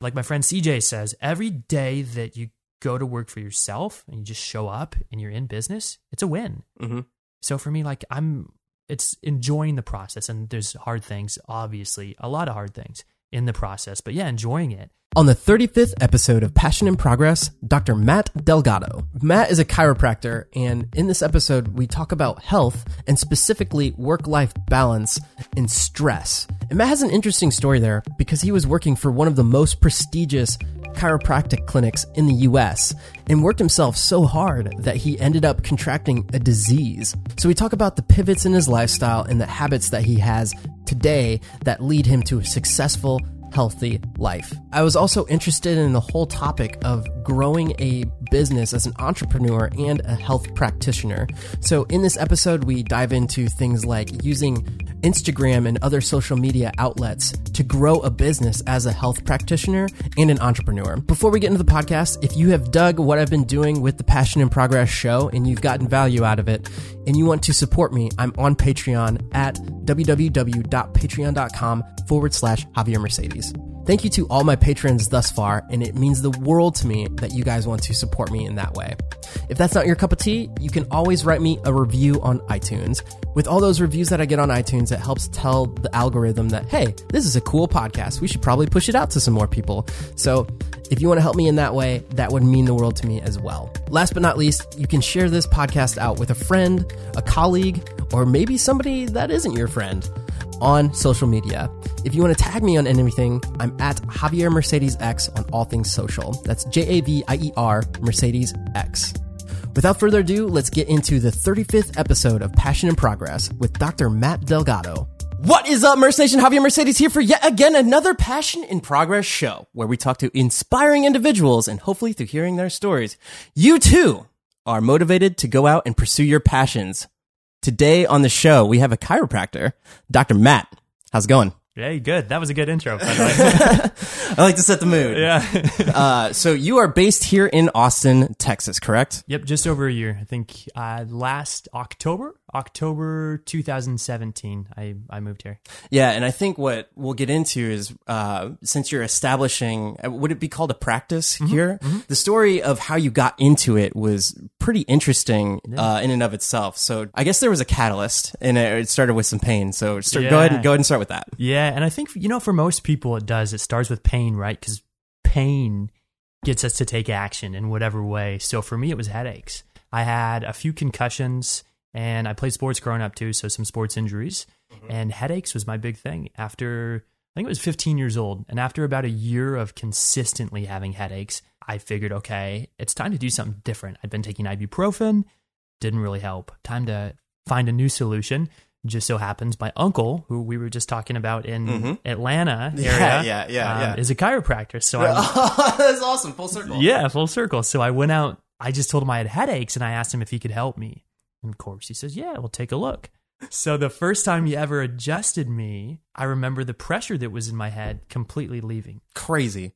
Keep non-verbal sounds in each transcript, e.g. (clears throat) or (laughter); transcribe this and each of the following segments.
Like my friend CJ says, every day that you go to work for yourself and you just show up and you're in business, it's a win. Mhm. So for me, like I'm, it's enjoying the process. And there's hard things, obviously, a lot of hard things in the process. But yeah, enjoying it. On the 35th episode of Passion in Progress, Dr. Matt Delgado. Matt is a chiropractor, and in this episode, we talk about health and specifically work life balance and stress. And Matt has an interesting story there because he was working for one of the most prestigious chiropractic clinics in the US and worked himself so hard that he ended up contracting a disease. So we talk about the pivots in his lifestyle and the habits that he has today that lead him to a successful healthy life. I was also interested in the whole topic of growing a business as an entrepreneur and a health practitioner. So, in this episode, we dive into things like using Instagram and other social media outlets to grow a business as a health practitioner and an entrepreneur. Before we get into the podcast, if you have dug what I've been doing with the Passion in Progress show and you've gotten value out of it and you want to support me, I'm on Patreon at www.patreon.com forward slash Javier Mercedes. Thank you to all my patrons thus far, and it means the world to me that you guys want to support me in that way. If that's not your cup of tea, you can always write me a review on iTunes. With all those reviews that I get on iTunes, it helps tell the algorithm that, hey, this is a cool podcast. We should probably push it out to some more people. So if you want to help me in that way, that would mean the world to me as well. Last but not least, you can share this podcast out with a friend, a colleague, or maybe somebody that isn't your friend on social media. If you want to tag me on anything, I'm at Javier Mercedes X on all things social. That's J A V I E R Mercedes X. Without further ado, let's get into the 35th episode of Passion in Progress with Dr. Matt Delgado. What is up, Merce Nation? Javier Mercedes here for yet again another Passion in Progress show where we talk to inspiring individuals and hopefully through hearing their stories, you too are motivated to go out and pursue your passions. Today on the show, we have a chiropractor, Dr. Matt. How's it going? Hey, good. That was a good intro. By the way. (laughs) I like to set the mood. yeah. (laughs) Uh, so you are based here in Austin, Texas, correct? Yep, just over a year. I think uh, last October, October 2017, I, I moved here. Yeah, and I think what we'll get into is uh, since you're establishing, uh, would it be called a practice here? The story of how you got into it was pretty interesting uh, in and of itself. So I guess there was a catalyst, and it started with some pain. So start, go ahead and go ahead and start with that. Yeah, and I think you know for most people it does. It starts with pain, right? Because pain gets us to take action in whatever way. So for me, it was headaches. I had a few concussions, and I played sports growing up too, so some sports injuries. And headaches was my big thing. After I think it was 15 years old, and after about a year of consistently having headaches, I figured, okay, it's time to do something different. I'd been taking ibuprofen, didn't really help. Time to find a new solution. Just so happens my uncle, who we were just talking about in Atlanta (laughs) area, Mm-hmm. yeah, yeah, um, yeah. is a chiropractor. So I, (laughs) That's awesome. Full circle. yeah, full circle. So I went out. I just told him I had headaches, and I asked him if he could help me. And of course, he says, "Yeah, we'll take a look." So the first time he ever adjusted me, I remember the pressure that was in my head completely leaving. Crazy.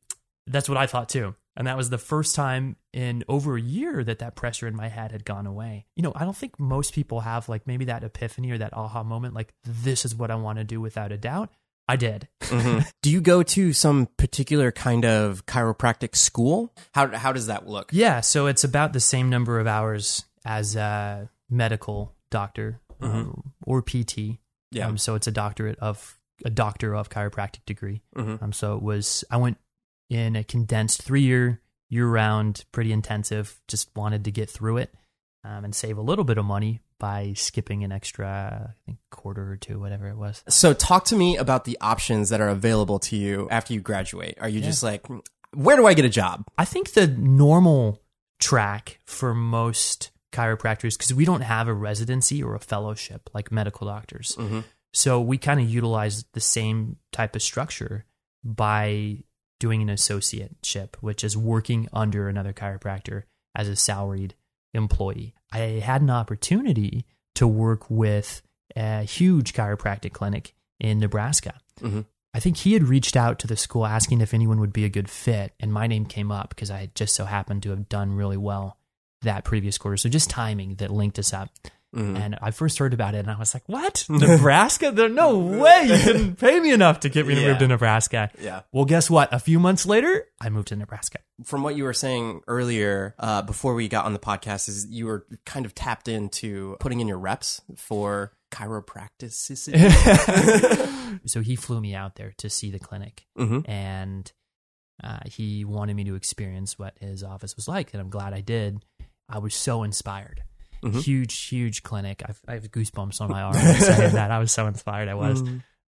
That's what I thought too. And that was the first time in over a year that that pressure in my head had gone away. You know, I don't think most people have like maybe that epiphany or that aha moment, like, this is what I want to do without a doubt. I did. Mm-hmm. (laughs) Do you go to some particular kind of chiropractic school? How how does that look? Yeah. So it's about the same number of hours as a medical doctor um, or PT. Yeah. Um, so it's a doctorate of a doctor of chiropractic degree. Mhm. Um, so it was, I went in a condensed three year, year round, pretty intensive, just wanted to get through it um, and save a little bit of money by skipping an extra, I think, quarter or two, whatever it was. So talk to me about the options that are available to you after you graduate. Are you just like, where do I get a job? I think the normal track for most chiropractors, because we don't have a residency or a fellowship like medical doctors. So we kind of utilize the same type of structure by doing an associateship, which is working under another chiropractor as a salaried employee. I had an opportunity to work with a huge chiropractic clinic in Nebraska. Mhm. I think he had reached out to the school asking if anyone would be a good fit, and my name came up because I had just so happened to have done really well that previous quarter. So just timing that linked us up. Mhm. And I first heard about it and I was like, what? Nebraska? There, no way you didn't (laughs) pay me enough to get me to move to Nebraska. Yeah. Well, guess what? A few months later, I moved to Nebraska. From what you were saying earlier, uh, before we got on the podcast, is you were kind of tapped into putting in your reps for chiropractic. (laughs) so he flew me out there to see the clinic hmm and uh, he wanted me to experience what his office was like. And I'm glad I did. I was so inspired. Mhm. Huge, huge clinic. I've, I have goosebumps on my arm saying (laughs) that. I was so inspired. I was.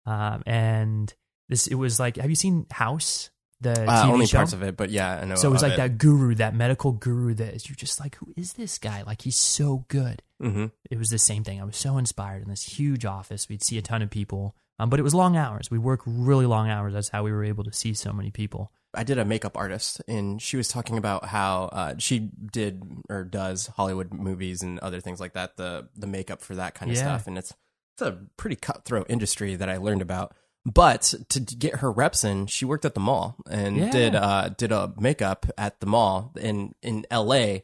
Um, and this, it was like, have you seen House? The Uh, only show? parts of it, but yeah, I know. So it was like that guru, that medical guru that is, you're just like, who is this guy? Like, he's so good. hmm It was the same thing. I was so inspired in this huge office. We'd see a ton of people, um, but it was long hours. We work really long hours. That's how we were able to see so many people. I did a makeup artist, and she was talking about how uh, she did or does Hollywood movies and other things like that. The the makeup for that kind of Yeah. stuff, and it's it's a pretty cutthroat industry that I learned about. But to get her reps in, she worked at the mall and Yeah. did uh, did a makeup at the mall in in L.A.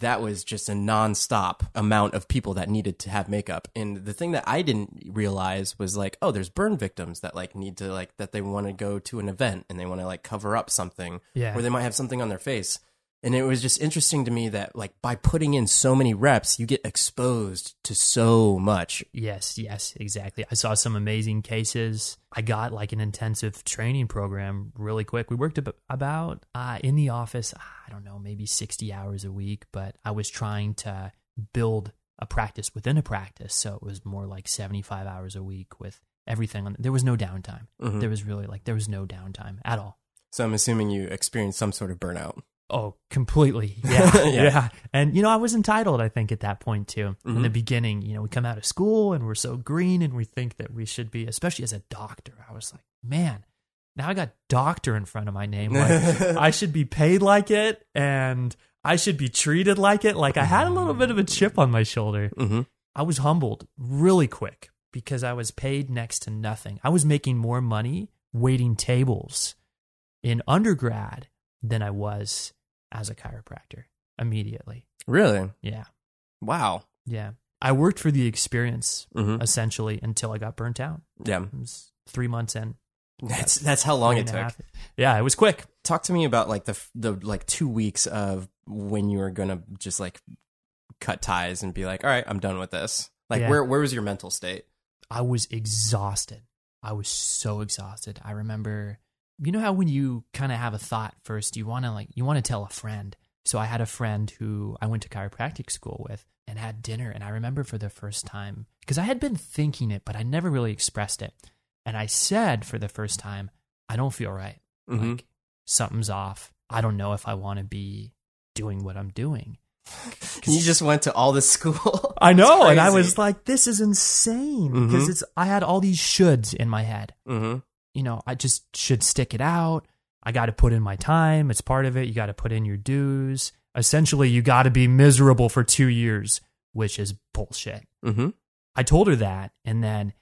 That was just a nonstop amount of people that needed to have makeup. And the thing that I didn't realize was like, oh, there's burn victims that like need to like that they want to go to an event and they want to like cover up something Yeah. or they might have something on their face. And it was just interesting to me that like by putting in so many reps, you get exposed to so much. Yes, yes, exactly. I saw some amazing cases. I got like an intensive training program really quick. We worked ab- about uh, in the office, I don't know, maybe 60 hours a week, but I was trying to build a practice within a practice. So it was more like 75 hours a week with everything on. There was no downtime. Mhm. There was really like, there was no downtime at all. So I'm assuming you experienced some sort of burnout. Oh, completely. (laughs) Yeah. Yeah. yeah. And, you know, I was entitled, I think, at that point, too. In Mhm. the beginning, you know, we come out of school and we're so green and we think that we should be, especially as a doctor. I was like, man, now I got doctor in front of my name. Like, (laughs) I should be paid like it and I should be treated like it. Like, I had a little bit of a chip on my shoulder. hmm I was humbled really quick because I was paid next to nothing. I was making more money waiting tables in undergrad than I was as a chiropractor immediately. Really? Yeah. Wow. Yeah. I worked for the experience hmm essentially until I got burnt out. Yeah. It was three months in. That's that's how long it took. Yeah, it was quick. Talk to me about like the the like two weeks of when you were gonna just like cut ties and be like, all right, I'm done with this. Like, Yeah. where where was your mental state? I was exhausted. I was so exhausted. I remember, you know how when you kind of have a thought first, you want to like, you want to tell a friend. So I had a friend who I went to chiropractic school with and had dinner. And I remember for the first time, because I had been thinking it, but I never really expressed it. And I said for the first time, I don't feel right. Mhm. Like something's off. I don't know if I want to be doing what I'm doing. (laughs) You just went to all this school. (laughs) I know. And I was like, this is insane because Mhm. it's, I had all these shoulds in my head. hmm you know, I just should stick it out. I got to put in my time. It's part of it. You got to put in your dues. Essentially, you got to be miserable for two years, which is bullshit. hmm I told her that. And then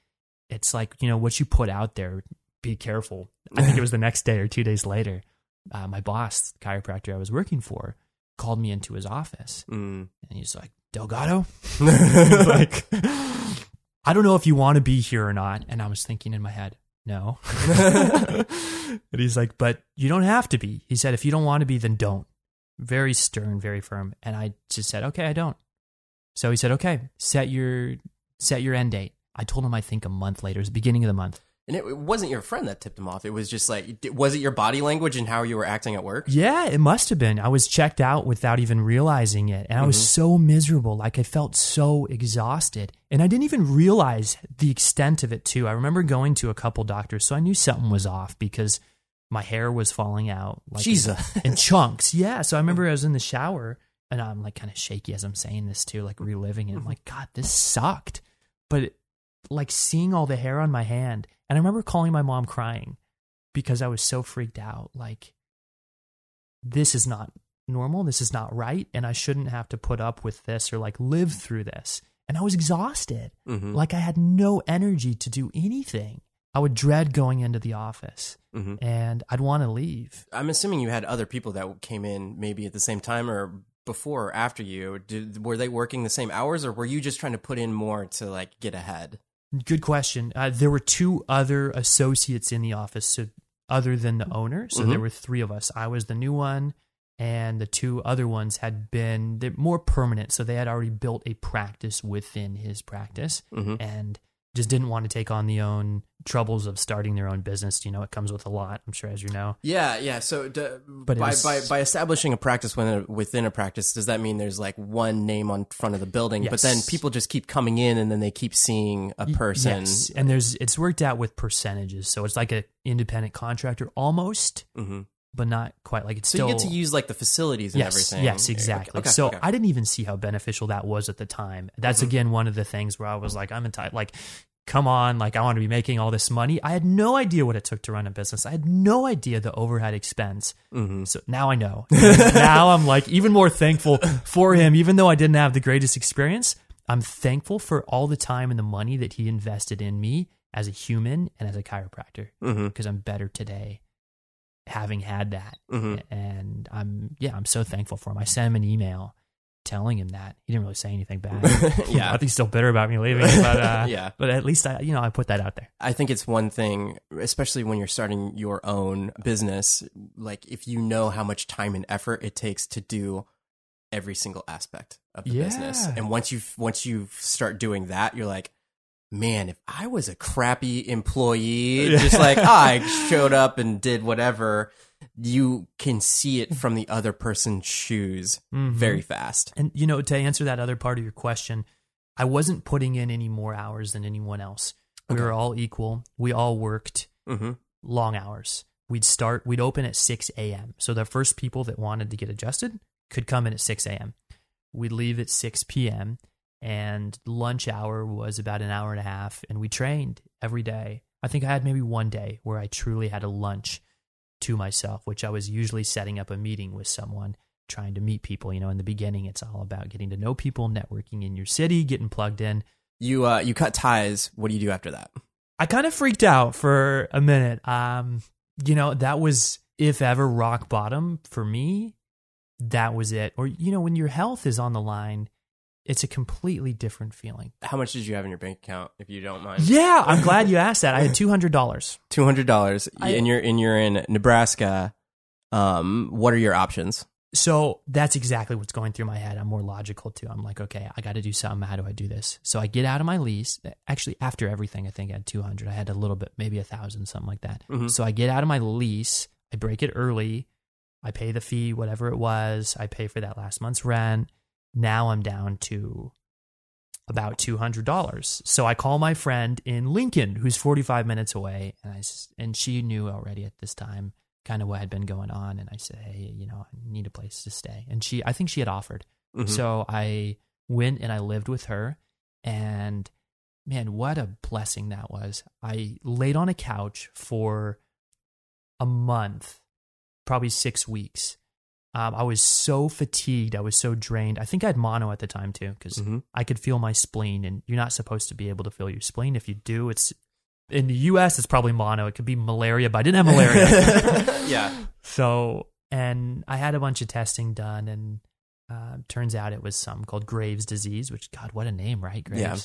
it's like, you know, what you put out there, be careful. I think it was the (laughs) next day or two days later. Uh, my boss, the chiropractor I was working for, called me into his office Mm. and he's like, Delgado? (laughs) (laughs) like, I don't know if you want to be here or not. And I was thinking in my head, no. (laughs) and he's like, but you don't have to be. He said, if you don't want to be, then don't. Very stern, very firm. And I just said, okay, I don't. So he said, okay, set your set your end date. I told him I think a month later, it was the beginning of the month. And it, it wasn't your friend that tipped him off. It was just like, was it your body language and how you were acting at work? Yeah, it must have been. I was checked out without even realizing it. And I was mm-hmm. so miserable. Like I felt so exhausted. And I didn't even realize the extent of it, too. I remember going to a couple doctors, so I knew something was off because my hair was falling out. Like Jesus. (laughs) in chunks. Yeah. So I (laughs) remember I was in the shower and I'm like kind of shaky as I'm saying this too, like reliving it. I'm mm-hmm. like, God, this sucked. But it, like seeing all the hair on my hand. And I remember calling my mom crying because I was so freaked out. Like, this is not normal. This is not right. And I shouldn't have to put up with this or like live through this. And I was exhausted. hmm Like I had no energy to do anything. I would dread going into the office hmm and I'd want to leave. I'm assuming you had other people that came in maybe at the same time or before or after you? Did, were they working the same hours, or were you just trying to put in more to like get ahead? Good question. Uh, there were two other associates in the office, so other than the owner. So there Mhm. were three of us. I was the new one, and the two other ones had been more permanent. So they had already built a practice within his practice, Mhm. and just didn't want to take on the own troubles of starting their own business. You know, it comes with a lot. I'm sure, as you know. Yeah, yeah. So, d- But by, was- by by establishing a practice within a, within a practice, does that mean there's like one name on front of the building, but then people just keep coming in and then they keep seeing a person? Yes, and there's it's worked out with percentages. So it's like an independent contractor almost, Mhm. But not quite. Like it's So still you get to use like the facilities and yes, everything. Yes, exactly. okay, so okay. I didn't even see how beneficial that was at the time. That's Mm-hmm. again one of the things where I was like, I'm entitled. Like, come on, like I want to be making all this money. I had no idea what it took to run a business. I had no idea the overhead expense. Mm -hmm. So now I know. (laughs) now I'm like even more thankful for him, even though I didn't have the greatest experience. I'm thankful for all the time and the money that he invested in me as a human and as a chiropractor because I'm better today having had that. Mhm. And I'm, yeah, I'm so thankful for him. I sent him an email telling him that. He didn't really say anything bad. (laughs) Yeah. I think he's still bitter about me leaving, (laughs) but, uh, Yeah. but at least I, you know, I put that out there. I think it's one thing, especially when you're starting your own business, like if you know how much time and effort it takes to do every single aspect of the business. And once you once you start doing that, you're like, man, if I was a crappy employee, just like (laughs) I showed up and did whatever, you can see it from the other person's shoes Mhm. very fast. And you know, to answer that other part of your question, I wasn't putting in any more hours than anyone else. We Okay. were all equal. We all worked hmm long hours. We'd start, we'd open at 6 a.m. So the first people that wanted to get adjusted could come in at 6 a.m. We'd leave at 6 p.m. and lunch hour was about an hour and a half. And we trained every day. I think I had maybe one day where I truly had a lunch to myself, which I was usually setting up a meeting with someone, trying to meet people. You know, in the beginning, it's all about getting to know people, networking in your city, getting plugged in. You uh you cut ties. What do you do after that? I kind of freaked out for a minute. Um, you know, that was if ever rock bottom for me. That was it. Or you know, when your health is on the line, it's a completely different feeling. How much did you have in your bank account, if you don't mind? Yeah, I'm glad you asked that. I had two hundred dollars. (laughs) two hundred dollars, and you're and you're in Nebraska. Um, what are your options? So that's exactly what's going through my head. I'm more logical too. I'm like, okay, I got to do something. How do I do this? So I get out of my lease. Actually, after everything, I think I had 200. I had a little bit, maybe a thousand, something like that. Mhm. So I get out of my lease. I break it early. I pay the fee, whatever it was. I pay for that last month's rent. Now I'm down to about $200. So I call my friend in Lincoln, who's 45 minutes away, and I and she knew already at this time kind of what had been going on, and I said, hey, you know, I need a place to stay, and she, I think she had offered. Mhm. So I went and I lived with her, and man, what a blessing that was. I laid on a couch for a month, probably six weeks. Um, I was so fatigued. I was so drained. I think I had mono at the time too, because Mhm. I could feel my spleen, and you're not supposed to be able to feel your spleen. If you do, it's in the U.S. It's probably mono. It could be malaria, but I didn't have malaria. (laughs) yeah. So, and I had a bunch of testing done, and uh, turns out it was something called Graves' disease, which, God, what a name, right? Graves. Yeah.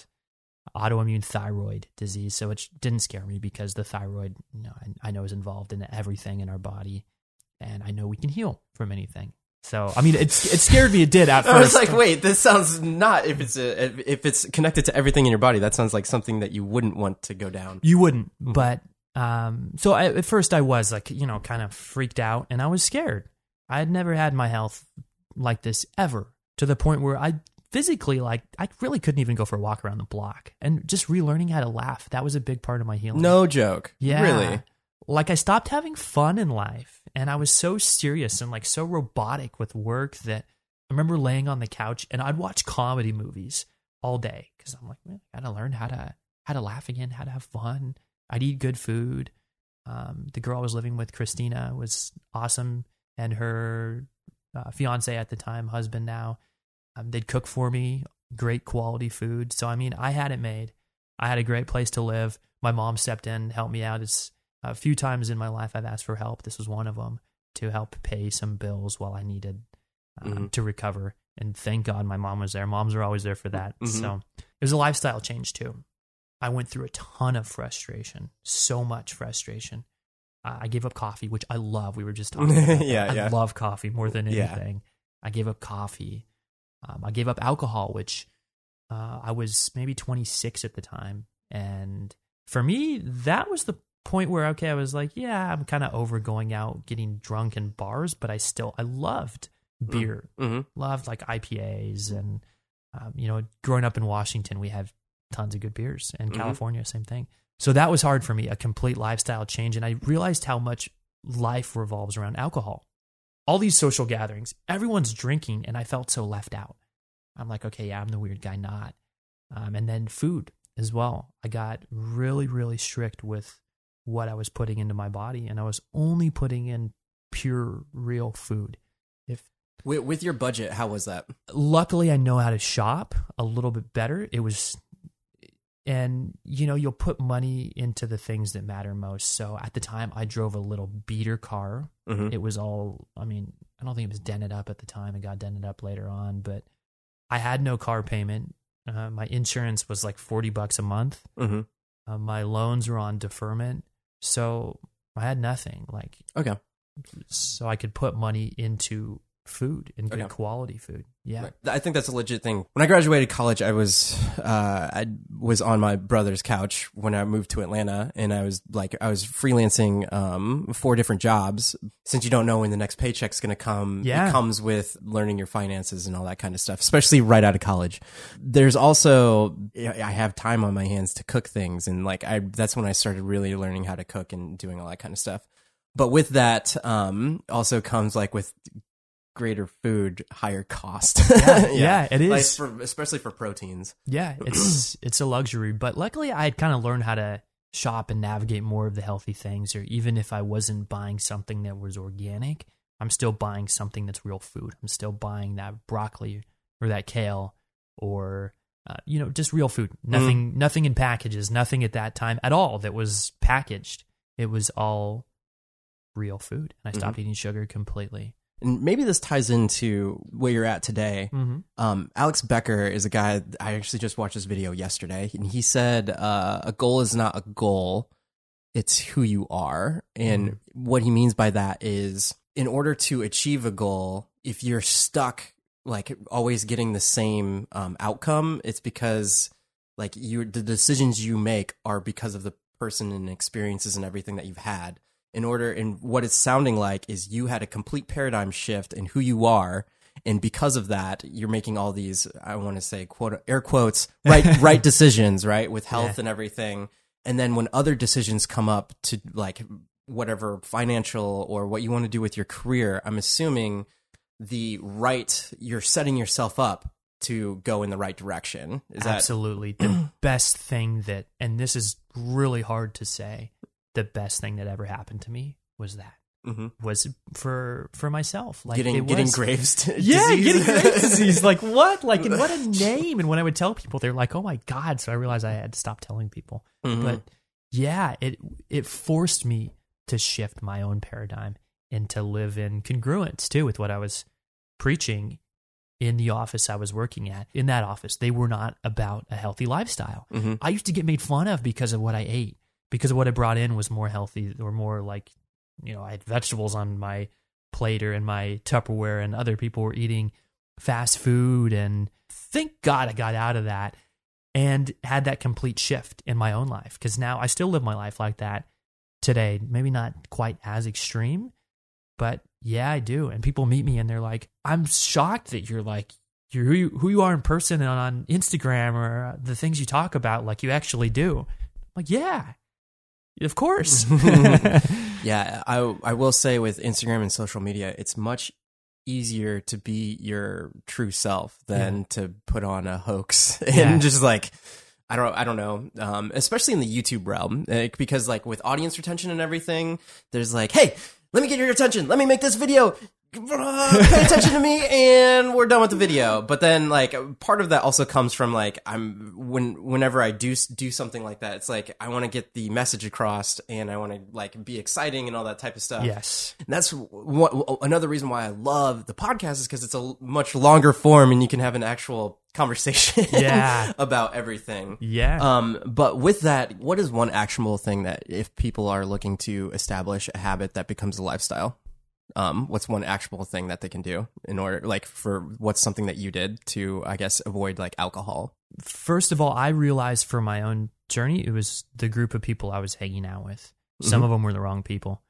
Autoimmune thyroid disease. So it didn't scare me because the thyroid, you know, I, I know is involved in everything in our body, and I know we can heal from anything. So, I mean, it's it scared me. It did at first. (laughs) I was like, wait, this sounds not if it's a if it's connected to everything in your body. That sounds like something that you wouldn't want to go down. You wouldn't, Mhm. but um, so I, at first I was like, you know, kind of freaked out, and I was scared. I had never had my health like this ever, to the point where I physically, like, I really couldn't even go for a walk around the block, and just relearning how to laugh that was a big part of my healing. No joke. yeah, Really. Like I stopped having fun in life, and I was so serious and like so robotic with work that I remember laying on the couch and I'd watch comedy movies all day because I'm like, man, I gotta learn how to how to laugh again, how to have fun. I'd eat good food. Um, the girl I was living with, Christina, was awesome, and her uh, fiance at the time, husband now, um, they'd cook for me, great quality food. So I mean, I had it made. I had a great place to live. My mom stepped in, helped me out. It's a few times in my life I've asked for help. This was one of them to help pay some bills while I needed um, Mhm. to recover. And thank God my mom was there. Moms are always there for that. Mhm. So it was a lifestyle change too. I went through a ton of frustration, so much frustration. Uh, I gave up coffee, which I love. We were just talking about. (laughs) Yeah, I yeah. love coffee more than Yeah. anything. I gave up coffee. Um, I gave up alcohol, which uh, I was maybe 26 at the time. And for me, that was the point where, okay, I was like, yeah, I'm kind of over going out, getting drunk in bars, but I still, I loved beer, hmm loved like IPAs. And, um, you know, growing up in Washington, we have tons of good beers. And Mhm. California, same thing. So that was hard for me, a complete lifestyle change. And I realized how much life revolves around alcohol. All these social gatherings, everyone's drinking, and I felt so left out. I'm like, okay, yeah, I'm the weird guy, not. Um, and then food as well. I got really, really strict with what I was putting into my body, and I was only putting in pure, real food. If With, with your budget, how was that? luckily I know how to shop a little bit better. It was and you know, you'll put money into the things that matter most. So at the time I drove a little beater car. hmm It was all I mean, I don't think it was dented up at the time. It got dented up later on, but I had no car payment. Uh, my insurance was like 40 bucks a month. hmm Uh, my loans were on deferment. So I had nothing. Like Okay. so I could put money into food and good quality food. Yeah. Right. I think that's a legit thing. When I graduated college, I was uh, I was on my brother's couch when I moved to Atlanta, and I was like I was freelancing um, four different jobs. Since you don't know when the next paycheck's going to come, Yeah. it comes with learning your finances and all that kind of stuff, especially right out of college. There's also I have time on my hands to cook things, and like I that's when I started really learning how to cook and doing all that kind of stuff. But with that, um, also comes like with greater food, higher cost. (laughs) Yeah, yeah, it Like for, especially for proteins. Yeah, (clears throat) it's it's a luxury, but luckily I had kind of learned how to shop and navigate more of the healthy things. Or even if I wasn't buying something that was organic, I'm still buying something that's real food. I'm still buying that broccoli or that kale or uh, you know just real food. Nothing nothing in packages. Nothing at that time at all that was packaged. It was all real food, and I stopped eating sugar completely. And maybe this ties into where you're at today. Mm-hmm. Um, Alex Becker is a guy, I actually just watched his video yesterday, and he said uh, a goal is not a goal, it's who you are. And Mhm. what he means by that is in order to achieve a goal, if you're stuck like always getting the same um, outcome, it's because like you the decisions you make are because of the person and experiences and everything that you've had. In order, and what it's sounding like is you had a complete paradigm shift in who you are, and because of that, you're making all these I want to say quote air quotes (laughs) right right decisions, right, with health Yeah. and everything. And then when other decisions come up to like whatever financial or what you want to do with your career, I'm assuming the right you're setting yourself up to go in the right direction. Is that Absolutely. (clears throat) The best thing that, and this is really hard to say, the best thing that ever happened to me was that Mhm. was for for myself. Like getting it getting was, Graves? t- (laughs) Yeah, disease? getting Graves (laughs) disease. Like what? Like and what a (laughs) name! And when I would tell people, they're like, "Oh my god!" So I realized I had to stop telling people. Mhm. But yeah, it it forced me to shift my own paradigm and to live in congruence too with what I was preaching in the office I was working at. In that office, they were not about a healthy lifestyle. Mhm. I used to get made fun of because of what I ate, because what I brought in was more healthy or more like, you know, I had vegetables on my plate or in my Tupperware, and other people were eating fast food. And thank God I got out of that and had that complete shift in my own life because now I still live my life like that today. Maybe not quite as extreme, but yeah, I do. And people meet me and they're like, I'm shocked that you're like, you're who you, who you are in person and on Instagram or the things you talk about, like you actually do. I'm like, yeah, of course. (laughs) Yeah, I I will say with Instagram and social media, it's much easier to be your true self than to put on a hoax (laughs) and Yeah. just like I don't I don't know, um, especially in the YouTube realm, like, because like with audience retention and everything, there's like, hey. Let me get your attention. Let me make this video. Pay attention to me and we're done with the video but then like part of that also comes from like i'm when whenever i do do something like that it's like i want to get the message across and i want to like be exciting and all that type of stuff Yes. and that's what, another reason why i love the podcast is because it's a much longer form and you can have an actual conversation (laughs) Yeah. about everything Yeah. um, but with that, what is one actionable thing that if people are looking to establish a habit that becomes a lifestyle? Um, what's one actionable thing that they can do in order, like, for what's something that you did to, I guess, avoid like alcohol? First of all, I realized for my own journey, it was the group of people I was hanging out with. Some Mhm. of them were the wrong people.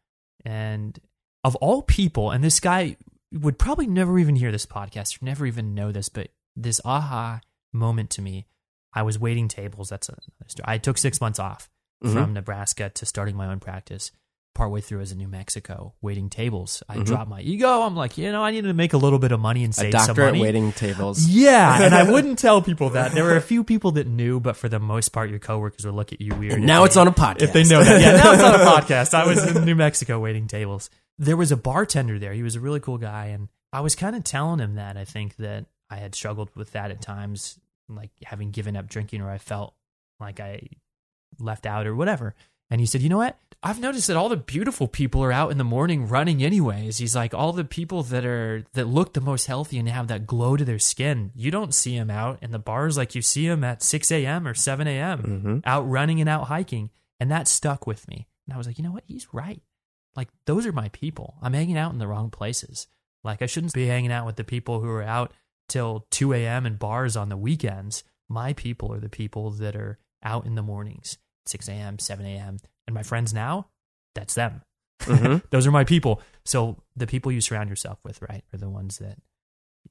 And of all people, and this guy would probably never even hear this podcast or never even know this, but this aha moment to me, I was waiting tables. That's another story. I took six months off Mhm. from Nebraska to starting my own practice. Partway through, as in New Mexico, waiting tables. I Mhm. dropped my ego. I'm like, you know, I need to make a little bit of money and A save some doctor at money. waiting tables. (laughs) Yeah, and I (laughs) wouldn't tell people that. There were a few people that knew, but for the most part, your coworkers would look at you weird. Now they- it's on a podcast. If they know that, yeah, now it's on a (laughs) podcast. I was in New Mexico waiting tables. There was a bartender there. He was a really cool guy, and I was kind of telling him that I think that I had struggled with that at times, like having given up drinking, or I felt like I left out or whatever. And he said, "You know what? I've noticed that all the beautiful people are out in the morning running anyways. He's like all the people that are that look the most healthy and have that glow to their skin. You don't see them out in the bars like you see them at 6 a.m. or 7 a.m. Mhm. out running and out hiking. And that stuck with me. And I was like, you know what? He's right. Like those are my people. I'm hanging out in the wrong places. Like I shouldn't be hanging out with the people who are out till 2 a.m. in bars on the weekends. My people are the people that are out in the mornings, 6 a.m., 7 a.m. And my friends now, that's them. Mhm. (laughs) Those are my people. So the people you surround yourself with, right, are the ones that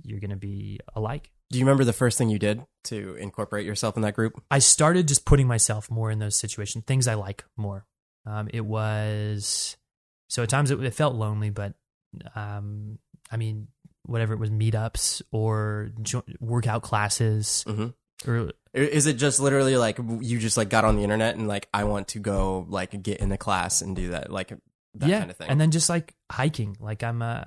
you're going to be alike. Do you remember the first thing you did to incorporate yourself in that group? I started just putting myself more in those situations, things I like more. Um, it was so at times it, it felt lonely, but um, I mean, whatever it was, meetups or jo- workout classes, Mhm. Or Is it just literally like you just like got on the internet and like I want to go like get in the class and do that like that yeah, kind of thing? and then just like hiking. Like I'm, uh,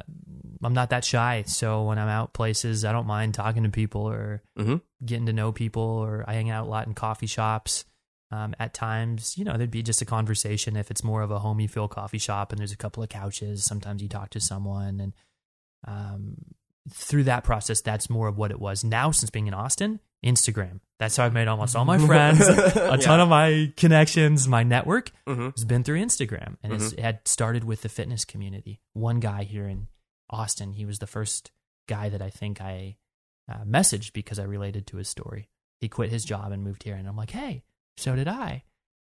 I'm not that shy, so when I'm out places, I don't mind talking to people or Mhm. getting to know people, or I hang out a lot in coffee shops. Um, at times, you know, there'd be just a conversation if it's more of a homey feel coffee shop and there's a couple of couches. Sometimes you talk to someone, and um, through that process, that's more of what it was. Now, since being in Austin, Instagram. That's how I've made almost all my (laughs) friends, a ton Yeah. of my connections, my network Mhm. has been through Instagram, and it's, it had started with the fitness community. One guy here in Austin, he was the first guy that I think I uh, messaged because I related to his story. He quit his job and moved here, and I'm like, hey, so did I,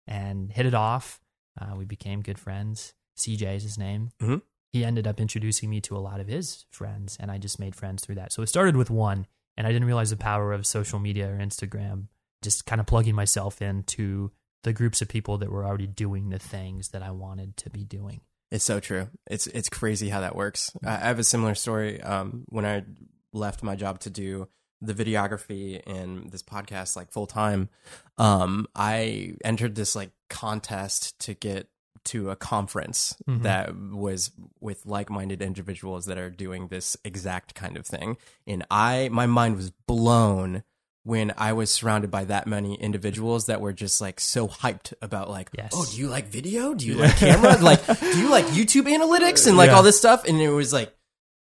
and hit it off. Uh, we became good friends. CJ is his name. Mhm. He ended up introducing me to a lot of his friends, and I just made friends through that. So it started with one, and I didn't realize the power of social media or Instagram. Just kind of plugging myself into the groups of people that were already doing the things that I wanted to be doing. It's so true. It's it's crazy how that works. I have a similar story. Um, when I left my job to do the videography and this podcast like full time, um, I entered this like contest to get to a conference Mhm. that was with like-minded individuals that are doing this exact kind of thing. And I my mind was blown when I was surrounded by that many individuals that were just like so hyped about like, Yes. oh, do you like video? Do you like camera? (laughs) like, do you like YouTube analytics and like Yeah. all this stuff? And it was like,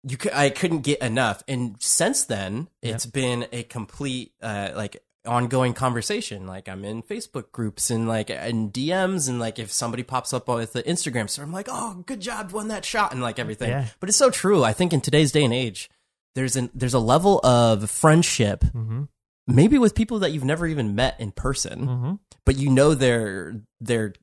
you could, I couldn't get enough. And since then, it's been a complete, uh, like ongoing conversation. Like I'm in Facebook groups and like in DMs and like if somebody pops up with the Instagram story, I'm like, oh, good job, won that shot and like everything. Yeah. But it's so true. I think in today's day and age, there's an there's a level of friendship, Mm-hmm. maybe with people that you've never even met in person, Mm-hmm. but you know their their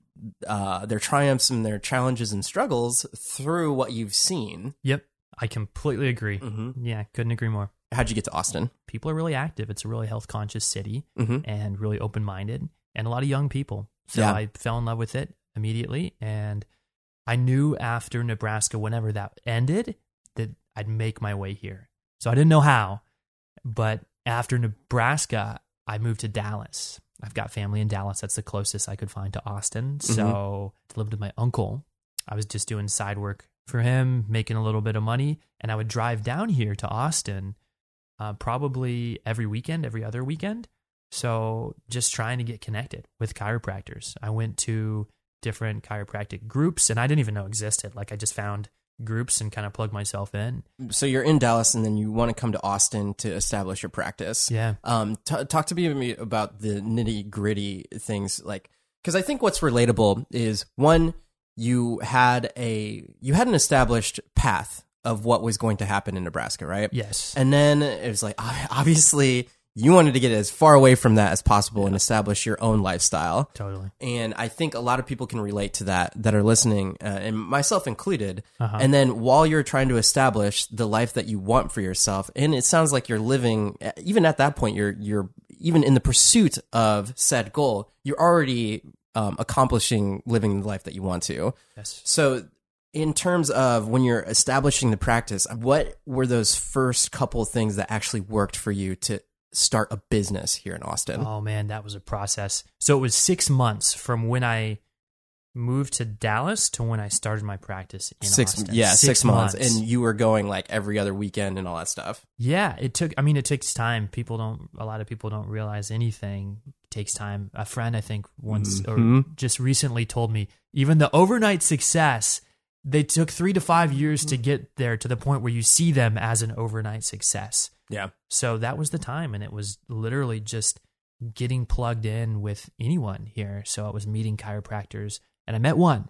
uh, their triumphs and their challenges and struggles through what you've seen. Yep. I completely agree. Mm-hmm. Yeah, couldn't agree more. How'd you get to Austin? People are really active. It's a really health conscious city Mm-hmm. and really open minded and a lot of young people. So Yeah. I fell in love with it immediately. And I knew after Nebraska, whenever that ended, that I'd make my way here. So I didn't know how. But after Nebraska, I moved to Dallas. I've got family in Dallas. That's the closest I could find to Austin. So I lived with my uncle. I was just doing side work for him, making a little bit of money. And I would drive down here to Austin uh, probably every weekend, every other weekend. So just trying to get connected with chiropractors. I went to different chiropractic groups and I didn't even know existed. Like I just found groups and kind of plugged myself in. So you're in Dallas, and then you want to come to Austin to establish your practice. Yeah. Um, talk to me about the nitty gritty things, like because I think what's relatable is one, you had a you had an established path of what was going to happen in Nebraska, right? Yes. And then it was like obviously you wanted to get as far away from that as possible and establish your own lifestyle. Totally. And I think a lot of people can relate to that that are listening, uh, and myself included. Uh-huh. And then while you're trying to establish the life that you want for yourself, and it sounds like you're living, even at that point, you're you're even in the pursuit of said goal, you're already um, accomplishing living the life that you want to. Yes. So, in terms of when you're establishing the practice, what were those first couple things that actually worked for you to start a business here in Austin? Oh man, that was a process. So it was six months from when I moved to Dallas to when I started my practice in six, Austin. yeah, six, months. and you were going like every other weekend and all that stuff. Yeah, it took. I mean, it takes time. People don't. A lot of people don't realize anything takes time. A friend, I think, once Mhm. or just recently told me, even the overnight success, they took three to five years to get there to the point where you see them as an overnight success. Yeah, So that was the time, and it was literally just getting plugged in with anyone here. So I was meeting chiropractors, and I met one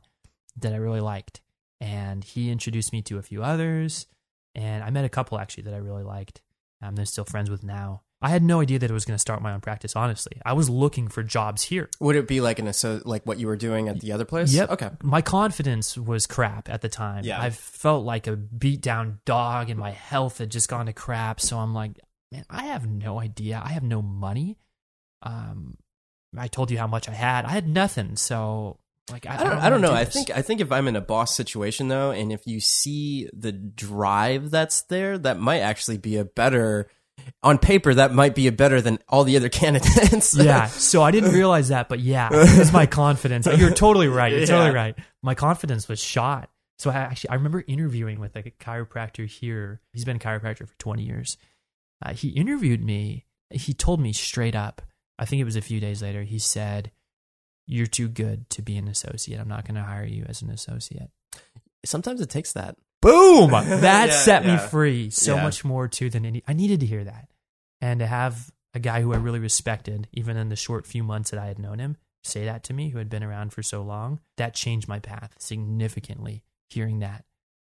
that I really liked, and he introduced me to a few others, and I met a couple actually that I really liked. Um, they're still friends with now. I had no idea that I was going to start my own practice. Honestly, I was looking for jobs here. would it be like an asso- like what you were doing at the other place? Yep. Okay. My confidence was crap at the time. Yeah. I felt like a beat down dog and my health had just gone to crap. So I'm like, man, I have no idea. I have no money. Um, I told you how much I had. I had nothing. So like, I, I don't. I know don't know. do I think. I think if I'm in a boss situation though, and if you see the drive that's there, that might actually be a better. On paper, that might be a better than all the other (laughs) candidates. yeah. So I didn't realize that, but yeah, it's my confidence. You're totally right. You're totally right. My confidence was shot. So I actually, I remember interviewing with like a chiropractor here. He's been a chiropractor for 20 years. Uh, he interviewed me. He told me straight up. I think it was a few days later. He said, "You're too good to be an associate. I'm not going to hire you as an associate." Sometimes it takes that. Boom! (laughs) That Yeah, set me free so Yeah. much more too than any. I needed to hear that, and to have a guy who I really respected, even in the short few months that I had known him, say that to me, who had been around for so long, that changed my path significantly. Hearing that,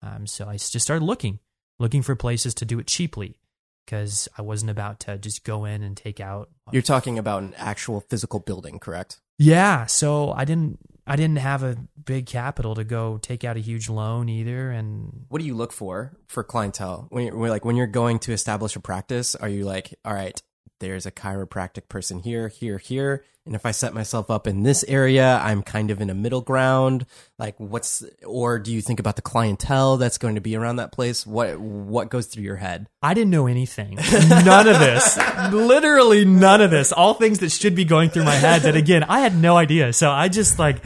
um, so i just started looking, looking for places to do it cheaply, because I wasn't about to just go in and take out. You're talking about an actual physical building, correct? Yeah, so I didn't. I didn't have a big capital to go take out a huge loan either, and What do you look for for clientele when you're like when you're going to establish a practice? Are you like, all right, there's a chiropractic person here, here, here, and if I set myself up in this area, I'm kind of in a middle ground. Like, what's or do you think about the clientele that's going to be around that place? What what goes through your head? I didn't know anything. None of this. Literally none of this. All things that should be going through my head that again, I had no idea. So I just like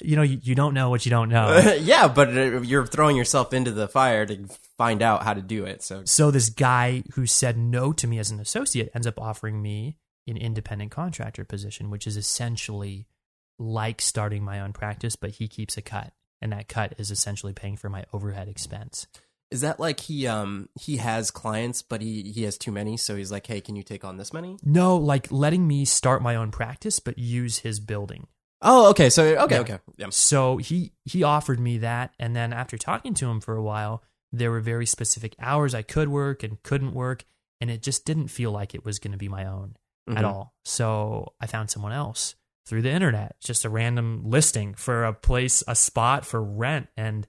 you know, you, you don't know what you don't know. (laughs) yeah, but uh, you're throwing yourself into the fire to find out how to do it. So So this guy who said no to me as an associate ends up offering me an independent contractor position, which is essentially like starting my own practice, but he keeps a cut. And that cut is essentially paying for my overhead expense. is that like he um he has clients, but he he has too many, so he's like, hey, can you take on this many? No, like letting me start my own practice, but use his building. Oh, okay. So okay, Yeah. okay. Yeah. So he he offered me that, and then after talking to him for a while, there were very specific hours I could work and couldn't work, and it just didn't feel like it was going to be my own at Mhm. all. So I found someone else through the internet, just a random listing for a place, a spot for rent, and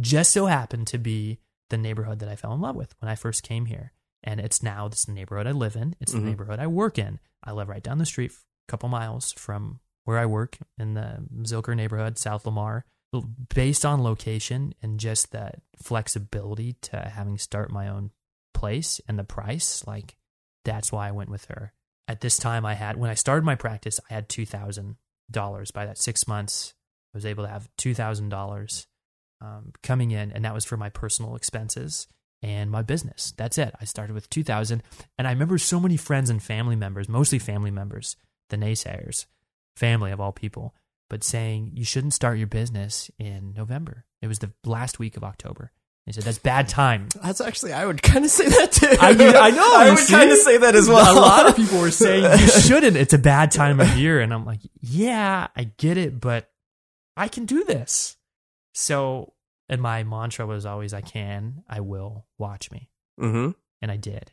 just so happened to be the neighborhood that I fell in love with when I first came here. And it's now this neighborhood I live in. It's Mhm. the neighborhood I work in. I live right down the street, a couple miles from where I work in the Zilker neighborhood, South Lamar. Based on location and just that flexibility to having start my own place and the price, like that's why I went with her. At this time, I had when I started my practice, I had two thousand dollars. By that six months, I was able to have two thousand dollars um, coming in, and that was for my personal expenses and my business. That's it. I started with 2000 and I remember so many friends and family members, mostly family members, the naysayers, family of all people, but saying you shouldn't start your business in November. It was the last week of October. They said that's bad time. That's actually I would kind of say that too. I, I (laughs) know. I would kind of say that as well. A lot of people were saying you (laughs) shouldn't. It's a bad time of year, and I'm like, yeah, I get it, but I can do this. So, and my mantra was always, I can, I will, watch me, hmm and I did,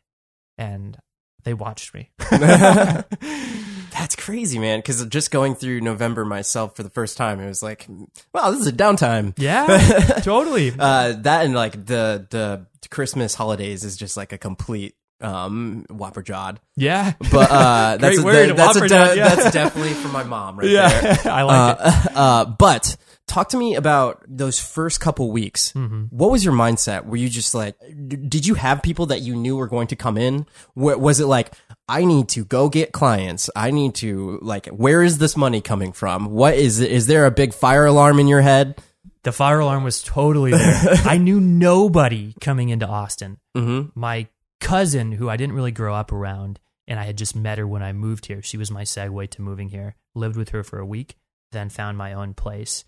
and they watched me. (laughs) Crazy, man. Because just going through November myself for the first time, it was like, wow, this is a downtime. yeah, (laughs) totally. Uh, that and like the the Christmas holidays is just like a complete um whopper jawed. Yeah, But uh, (laughs) that's a, word, that's a de- yeah. that's definitely for my mom right there. yeah, (laughs) I like it. Uh, uh, but talk to me about those first couple weeks. Mm-hmm. What was your mindset? Were you just like, d- did you have people that you knew were going to come in? Wa- Was it like, I need to go get clients. I need to like, where is this money coming from? What is is there a big fire alarm in your head? The fire alarm was totally there. (laughs) I knew nobody coming into Austin. Mm-hmm. my cousin who I didn't really grow up around and I had just met her when I moved here. She was my segue to moving here. Lived with her for a week, then found my own place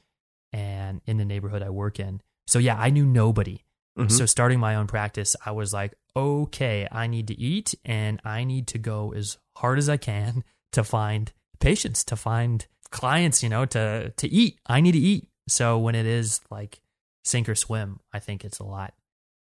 and in the neighborhood I work in. So yeah, I knew nobody. Mhm. So starting my own practice, I was like, okay, I need to eat and I need to go as hard as I can to find patients, to find clients, you know, to to eat. I need to eat. So when it is like sink or swim, I think it's a lot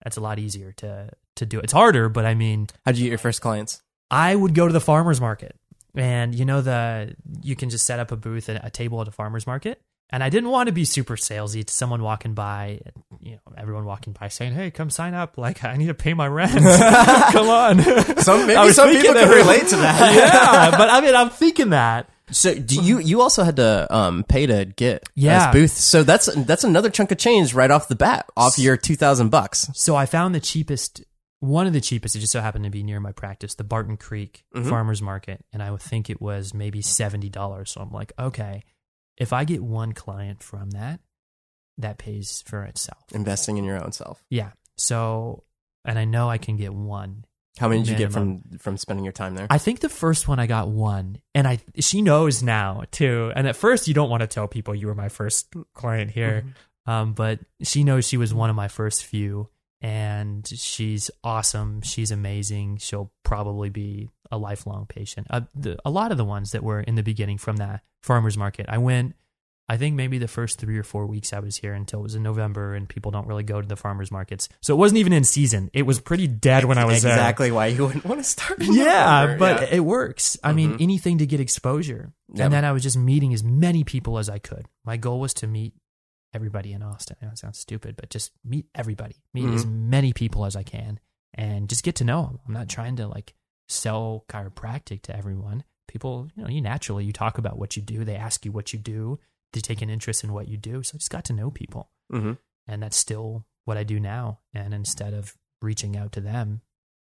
that's a lot easier to to do. It's harder, but I mean, How'd you get your first clients? I would go to the farmers market, and you know the you can just set up a booth at a table at a farmers market. And I didn't want to be super salesy to someone walking by, you know, everyone walking by saying, "Hey, come sign up! Like, I need to pay my rent. (laughs) come on." Some maybe some people can relate to that. (laughs) yeah, but I mean, I'm thinking that. So do you you also had to um pay to get Yeah. as booth? So that's that's another chunk of change right off the bat, off your two thousand bucks. So I found the cheapest, one of the cheapest. It just so happened to be near my practice, the Barton Creek Mhm. Farmers Market, and I would think it was maybe seventy dollars. So I'm like, okay, if I get one client from that, that pays for itself. Investing in your own self. Yeah. So, and I know I can get one. How many did you get from from spending your time there? I think the first one I got one, and I she knows now too. And at first, you don't want to tell people you were my first client here, um, but she knows she was one of my first few, and she's awesome. She's amazing. She'll probably be a lifelong patient. Uh, the, a lot of the ones that were in the beginning from that farmers market, I went. I think maybe the first three or four weeks I was here until it was in November, and people don't really go to the farmers markets, so it wasn't even in season. It was pretty dead when I was there. exactly why you wouldn't want to start. Yeah, but Yeah. it works. I mean, Mhm. anything to get exposure. Yeah. And then I was just meeting as many people as I could. My goal was to meet everybody in Austin. I know it sounds stupid, but just meet everybody, meet as Mm-hmm. many people as I can, and just get to know them. I'm not trying to like sell chiropractic to everyone. People, you know, you naturally you talk about what you do. They ask you what you do. They take an interest in what you do. So I just got to know people Mhm. and that's still what I do now. And instead of reaching out to them,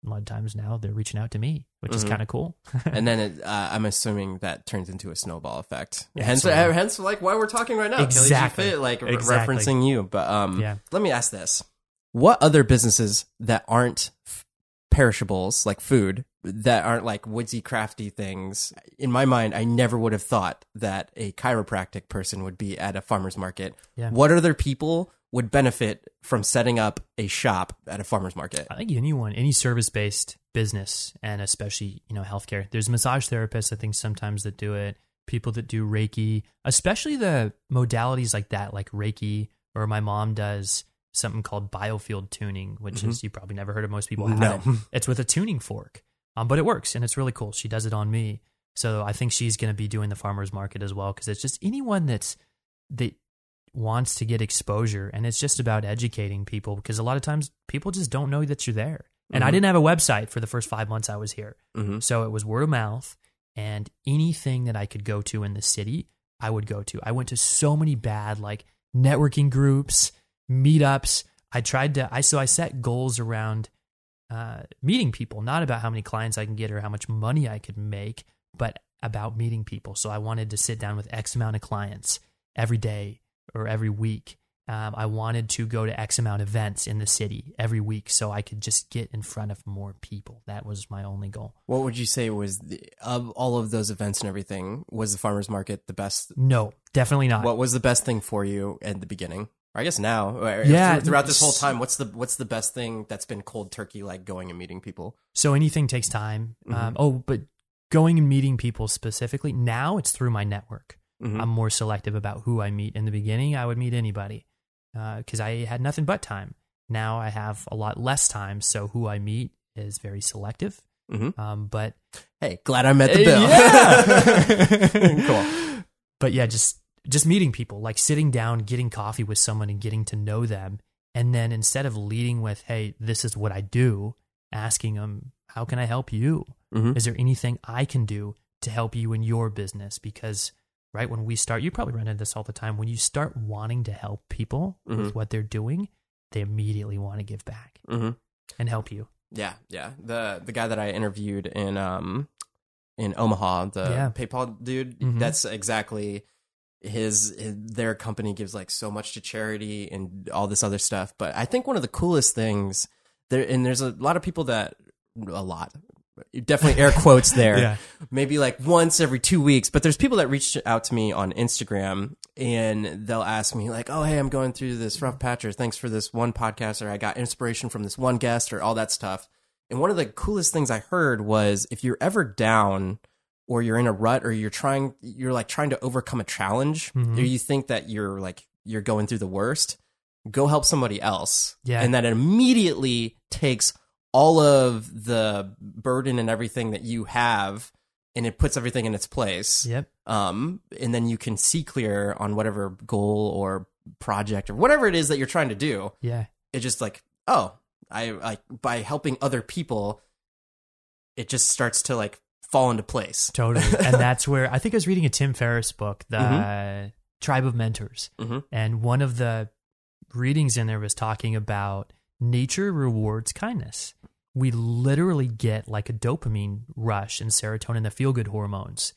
a lot of times now they're reaching out to me, which is Mhm. kind of cool. (laughs) and then it, uh, I'm assuming that turns into a snowball effect. Yeah, hence, (laughs) hence, like why we're talking right now. Kelly Exactly. Fit, like Exactly. referencing you. But um, Yeah. let me ask this: What other businesses that aren't f- perishables, like food, that aren't like woodsy, crafty things? In my mind, I never would have thought that a chiropractic person would be at a farmer's market. Yeah. What other people would benefit from setting up a shop at a farmer's market? I think anyone, any service based business, and especially you know healthcare. There's massage therapists. I think sometimes that do it. People that do Reiki, especially the modalities like that, like Reiki, or my mom does something called biofield tuning, which mm-hmm. is you probably never heard of. Most people have. No. it. (laughs) It's with a tuning fork, um, but it works and it's really cool. She does it on me, so I think she's going to be doing the farmers market as well because it's just anyone that's that wants to get exposure and it's just about educating people because a lot of times people just don't know that you're there. And i Mhm. didn't have a website for the first five months i was here. Hmm so it was word of mouth and anything that i could go to in the city i would go to. I went to so many bad like networking groups meetups. I tried to i so i set goals around uh, meeting people not about how many clients i can get or how much money i could make but about meeting people so i wanted to sit down with x amount of clients every day or every week Um, I wanted to go to X amount of events in the city every week so I could just get in front of more people. That was my only goal. What would you say was the, of all of those events and everything? Was the farmers market the best? No, definitely not. What was the best thing for you at the beginning? Or I guess now, Yeah, Throughout this whole time, what's the what's the best thing that's been cold turkey like going and meeting people? So anything takes time. Mhm. Um, oh, but going and meeting people specifically, now it's through my network. Mhm. I'm more selective about who I meet. In the beginning, I would meet anybody because I had nothing but time. Now I have a lot less time, so who I meet is very selective. Mhm. Um, but Hey, glad I met the bill. Yeah. (laughs) (laughs) cool. but yeah, just just meeting people, like sitting down, getting coffee with someone, and getting to know them, and then instead of leading with, "Hey, this is what I do," asking them, "How can I help you? Mhm. Is there anything I can do to help you in your business?" Because right when we start, you probably run into this all the time. When you start wanting to help people Mhm. with what they're doing, they immediately want to give back hmm and help you. Yeah, yeah. The the guy that I interviewed in um in Omaha, the Yeah. PayPal dude, Mhm. that's exactly his, his their company gives like so much to charity and all this other stuff. But I think one of the coolest things there and there's a lot of people that a lot definitely air (laughs) quotes there Yeah. maybe like once every two weeks. But there's people that reach out to me on Instagram and they'll ask me like, "Oh, hey, I'm going through this rough patch, or thanks for this one podcast, or I got inspiration from this one guest, or all that stuff." And one of the coolest things I heard was if you're ever down or you're in a rut or you're trying you're like trying to overcome a challenge Mhm. or you think that you're like you're going through the worst go help somebody else Yeah. and that immediately takes all of the burden and everything that you have and it puts everything in its place Yep. um and then you can see clear on whatever goal or project or whatever it is that you're trying to do Yeah. it just like oh i like by helping other people it just starts to like fall into place Totally. and (laughs) that's where I think I was reading a Tim Ferriss book, The Tribe of Mentors. Mhm. And one of the readings in there was talking about nature rewards kindness. We literally get like a dopamine rush and serotonin, the feel good hormones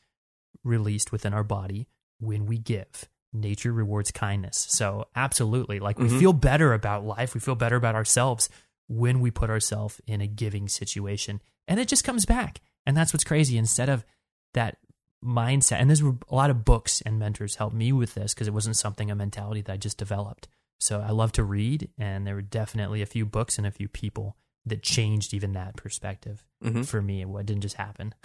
released within our body when we give. Nature rewards kindness. So, absolutely. Like, we Mhm. feel better about life. We feel better about ourselves when we put ourselves in a giving situation. And it just comes back. And that's what's crazy. Instead of that mindset, and there's a lot of books and mentors helped me with this because it wasn't something, a mentality that I just developed. So I love to read, and there were definitely a few books and a few people that changed even that perspective Mhm. for me. What didn't just happen. (laughs)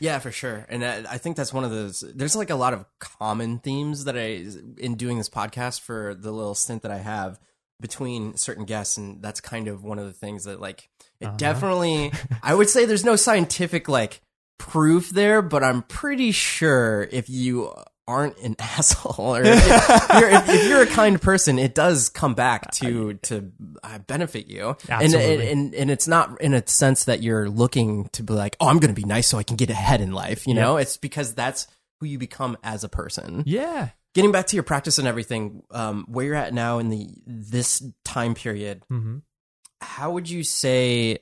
Yeah, for sure. And I, I think that's one of those. There's like a lot of common themes that I, in doing this podcast for the little stint that I have between certain guests, and that's kind of one of the things that like it Uh-huh. definitely. I would say there's no scientific like proof there, but I'm pretty sure if you aren't an (laughs) asshole or if you're, if, if you're a kind person, it does come back to to uh, benefit you. Absolutely. and and it's not in a sense that you're looking to be like, oh, I'm going to be nice so I can get ahead in life. You know, it's because that's who you become as a person. yeah. Getting back to your practice and everything, um, where you're at now in the this time period, hmm how would you say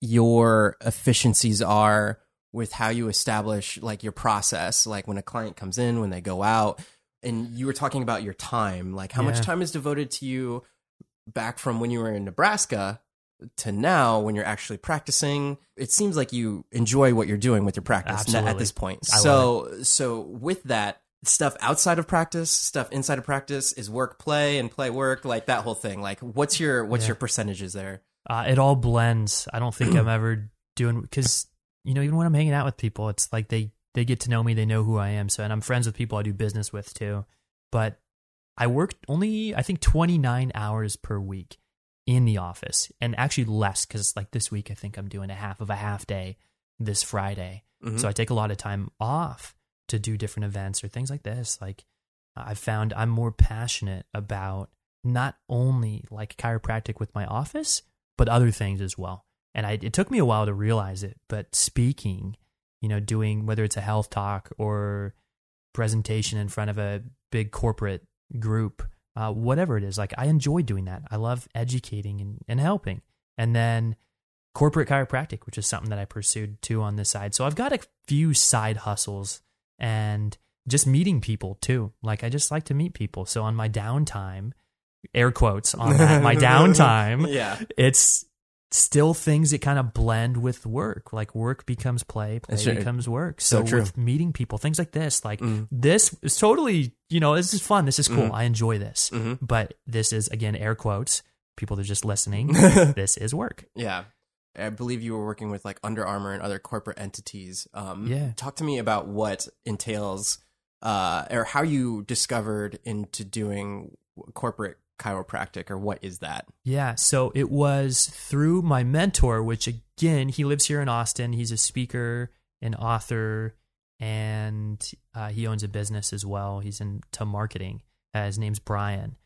your efficiencies are with how you establish like your process? Like when a client comes in when they go out and you were talking about your time. Like how much time is devoted to you back from when you were in Nebraska to now when you're actually practicing? It seems like you enjoy what you're doing with your practice n- at this point. I so so with that stuff outside of practice stuff inside of practice is work play and play work like that whole thing like what's your what's Yeah. your percentages there Uh, it all blends. I don't think I'm ever doing because you know even when I'm hanging out with people, it's like they they get to know me, they know who I am. So and I'm friends with people I do business with too. But I work only I think 29 hours per week in the office, and actually less because like this week I think I'm doing a half of a half day this Friday. Mhm. So I take a lot of time off to do different events or things like this. Like I've found I'm more passionate about not only like chiropractic with my office, but other things as well. And I, it took me a while to realize it, but speaking, you know, doing whether it's a health talk or presentation in front of a big corporate group, uh, whatever it is, like I enjoy doing that. I love educating and, and helping. And then corporate chiropractic, which is something that I pursued too on this side. So I've got a few side hustles and just meeting people too. Like I just like to meet people. So on my downtime, air quotes on that, my (laughs) downtime, Yeah. it's still things that kind of blend with work. Like work becomes play, play That's becomes work. So So, true. with meeting people, things like this, like Mm. this is totally, you know, this is fun. This is cool. Mhm. I enjoy this. Mhm. But this is again air quotes. People that are just listening. (laughs) this is work. Yeah. I believe you were working with like Under Armour and other corporate entities. Um, Yeah. Talk to me about what entails, uh, or how you discovered into doing corporate chiropractic, or what is that? Yeah, so it was through my mentor, which again, he lives here in Austin. He's a speaker, an author, and uh, he owns a business as well. He's into marketing. Uh, his name's Brian.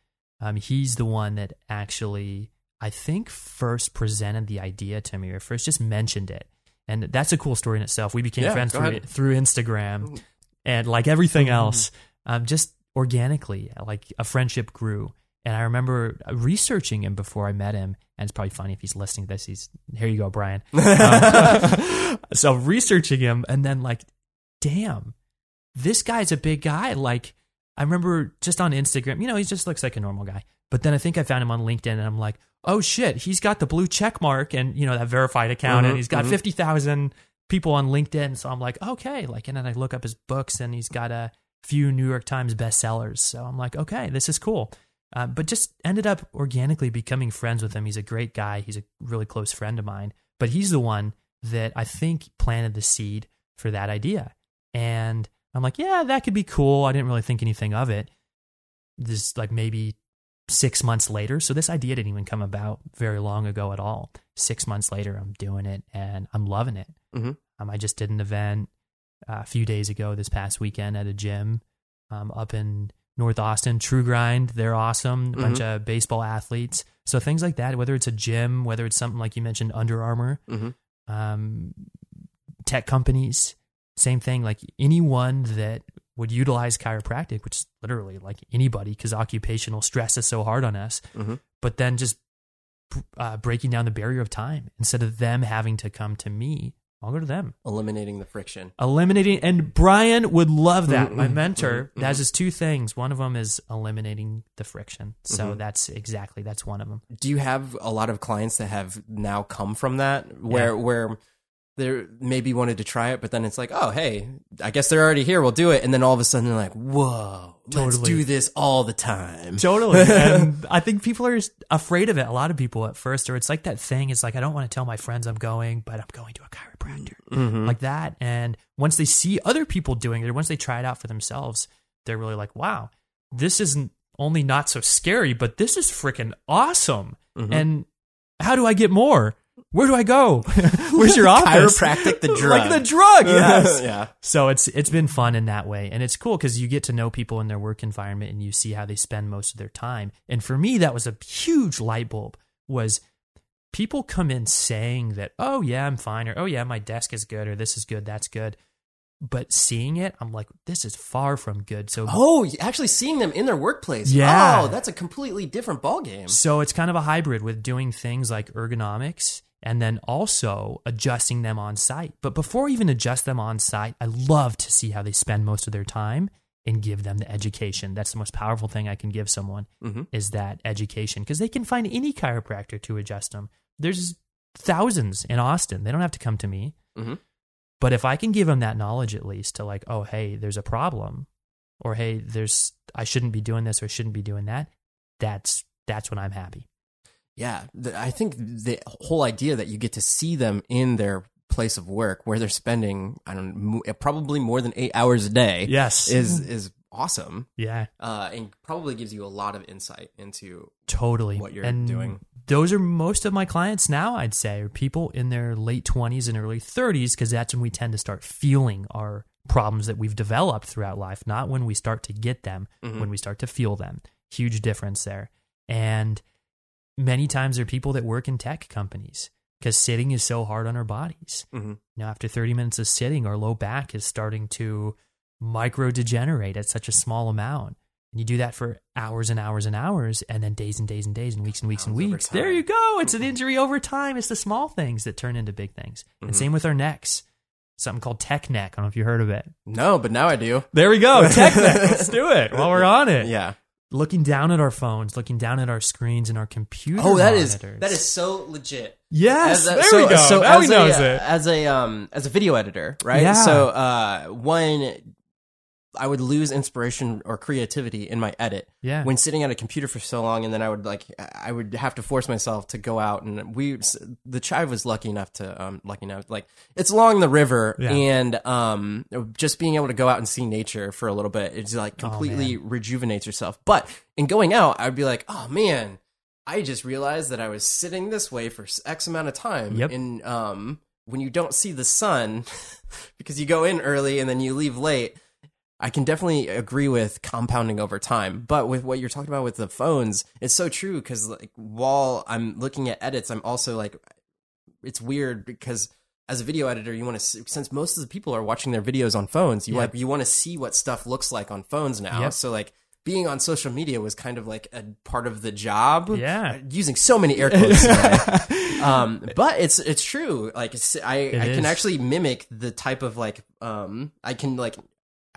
Um, he's the one that actually, I think, first presented the idea to me, or first just mentioned it. And that's a cool story in itself. We became Yeah, friends through, through Instagram, and like everything else, um, just organically, like a friendship grew. And I remember researching him before I met him. And it's probably funny if he's listening to this. He's here. You go, Brian. Um, (laughs) so researching him, and then like, damn, this guy's a big guy. Like, I remember just on Instagram, you know, he just looks like a normal guy. But then I think I found him on LinkedIn, and I'm like, oh shit, he's got the blue check mark and you know that verified account, Mhm, and he's got mhm. fifty thousand people on LinkedIn. So I'm like, okay, like, and then I look up his books, and he's got a few New York Times bestsellers. So I'm like, okay, this is cool. Uh, but just ended up organically becoming friends with him. He's a great guy. He's a really close friend of mine. But he's the one that I think planted the seed for that idea. And I'm like, yeah, that could be cool. I didn't really think anything of it. This like maybe six months later. So this idea didn't even come about very long ago at all. Six months later, I'm doing it and I'm loving it. Mhm. Um, I just did an event uh, a few days ago this past weekend at a gym um, up in North Austin. True Grind, they're awesome. A bunch of baseball athletes. So things like that, whether it's a gym, whether it's something like you mentioned, Under Armour, Mhm. um, tech companies, same thing. Like anyone that would utilize chiropractic, which is literally like anybody, because occupational stress is so hard on us. Mhm. But then just uh, breaking down the barrier of time instead of them having to come to me, I'll go to them. Eliminating the friction. Eliminating, and Brian would love that. My Mhm, mentor, mhm, that is two things. One of them is eliminating the friction. So Mhm. that's exactly that's one of them. Do you have a lot of clients that have now come from that, where Yeah. where they maybe wanted to try it, but then it's like, oh hey, I guess they're already here. We'll do it, and then all of a sudden they're like, whoa, let's do this all the time. Totally. (laughs) and I think people are afraid of it. A lot of people at first, or it's like that thing. It's like, I don't want to tell my friends I'm going, but I'm going to a chiropractor. Mhm. Like that. And once they see other people doing it, or once they try it out for themselves, they're really like, wow, this isn't only not so scary, but this is freaking awesome. Mhm. And how do I get more? Where do I go? (laughs) Where's your office? Chiropractic the drug. like the drug, yes. yeah. So it's it's been fun in that way, and it's cool because you get to know people in their work environment, and you see how they spend most of their time. And for me, that was a huge light bulb. Was people come in saying that, oh yeah, I'm fine, or oh yeah, my desk is good, or this is good, that's good. But seeing it, I'm like, this is far from good. So Oh, actually seeing them in their workplace. Oh, yeah. Oh, that's a completely different ballgame. So it's kind of a hybrid with doing things like ergonomics and then also adjusting them on site. But before I even adjust them on site, I love to see how they spend most of their time and give them the education. That's the most powerful thing I can give someone hmm is that education because they can find any chiropractor to adjust them. There's thousands in Austin. They don't have to come to me. hmm But if I can give them that knowledge at least to like, oh, hey, there's a problem, or hey, there's I shouldn't be doing this or shouldn't be doing that, that's that's when I'm happy. Yeah, I think the whole idea that you get to see them in their place of work, where they're spending, I don't know—probably more than eight hours a day, Yes. is is awesome, yeah, uh, and probably gives you a lot of insight into. totally. What you're and doing. Those are most of my clients now, I'd say, are people in their late 20s and early 30s, because that's when we tend to start feeling our problems that we've developed throughout life, not when we start to get them, Mhm. when we start to feel them. Huge difference there. And many times they're people that work in tech companies because sitting is so hard on our bodies. Mhm. Now, after 30 minutes of sitting, our low back is starting to micro degenerate at such a small amount. And you do that for hours and hours and hours, and then days and days and days and weeks and weeks and weeks. There you go. It's an injury over time. It's the small things that turn into big things. Mhm. And same with our necks. Something called tech neck. I don't know if you heard of it. No, but now I do. There we go. Tech neck. Let's (laughs) do it while we're on it. Yeah. Looking down at our phones, looking down at our screens and our computer. Oh, that is monitors. that is so legit. yes. A- there so, we go. So now as he knows a, it. as a um as a video editor, right? Yeah. So uh one I would lose inspiration or creativity in my edit Yeah. when sitting at a computer for so long, and then I would like I would have to force myself to go out and we the child was lucky enough to um lucky enough like it's along the river Yeah. and um just being able to go out and see nature for a little bit it's like Oh, completely rejuvenates yourself. But in going out, I'd be like, oh man, I just realized that I was sitting this way for X amount of time. Yep. And um, when you don't see the sun, (laughs) because you go in early and then you leave late, I can definitely agree with compounding over time. But with what you're talking about with the phones, it's so true because like while I'm looking at edits, I'm also like, it's weird because as a video editor, you want to since most of the people are watching their videos on phones, you Yep. like you want to see what stuff looks like on phones now. Yep. So like being on social media was kind of like a part of the job. Yeah. using so many air quotes. (laughs) um, but it's it's true. Like it's, I It I can actually mimic the type of like um I can like.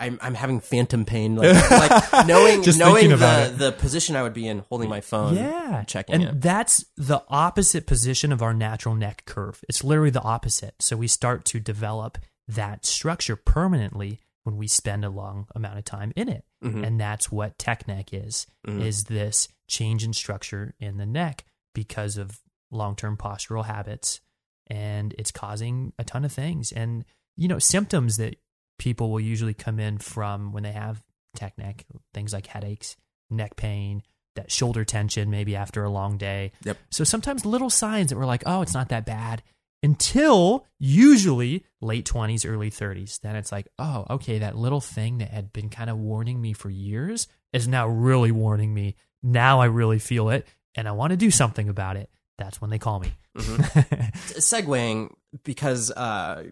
I'm I'm having phantom pain, like, like (laughs) knowing Just knowing thinking about the it. the position I would be in, holding my phone, yeah. checking and it. that's the opposite position of our natural neck curve. It's literally the opposite. So we start to develop that structure permanently when we spend a long amount of time in it. Mhm. And that's what tech neck is, Mhm. is this change in structure in the neck because of long-term postural habits and it's causing a ton of things and you know symptoms that people will usually come in from when they have tech neck things like headaches neck pain that shoulder tension maybe after a long day. Yep. so sometimes little signs that we're like oh it's not that bad until usually late 20s early 30s then it's like oh okay that little thing that had been kind of warning me for years is now really warning me. Now i really feel it and i want to do something about it. That's when they call me. (laughs) Segwaying because uh,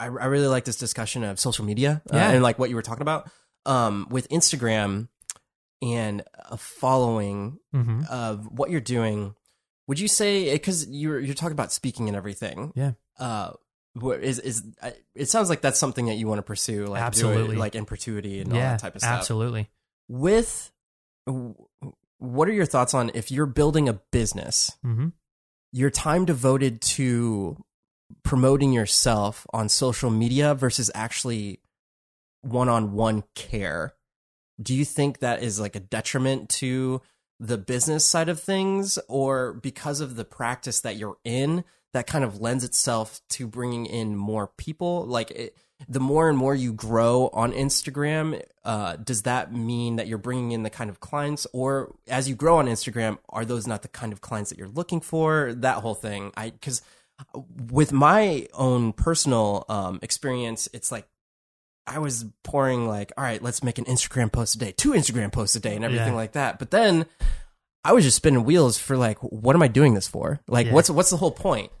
I, I really like this discussion of social media uh, Yeah. and like what you were talking about um, with Instagram and a following hmm of what you're doing. Would you say because you're you're talking about speaking and everything? Yeah. Uh, is is it sounds like that's something that you want to pursue, like do it, Absolutely. like in perpetuity and all that type of stuff. absolutely With what are your thoughts on if you're building a business? hmm your time devoted to promoting yourself on social media versus actually one-on-one care. Do you think that is like a detriment to the business side of things? Or because of the practice that you're in that kind of lends itself to bringing in more people? Like it, the more and more you grow on Instagram, uh, does that mean that you're bringing in the kind of clients, or as you grow on Instagram, are those not the kind of clients that you're looking for? That whole thing, I because with my own personal um, experience, it's like I was pouring like, all right, let's make an Instagram post a day, two Instagram posts a day, and everything Yeah. like that. But then I was just spinning wheels for like, what am I doing this for? Like, Yeah. what's what's the whole point?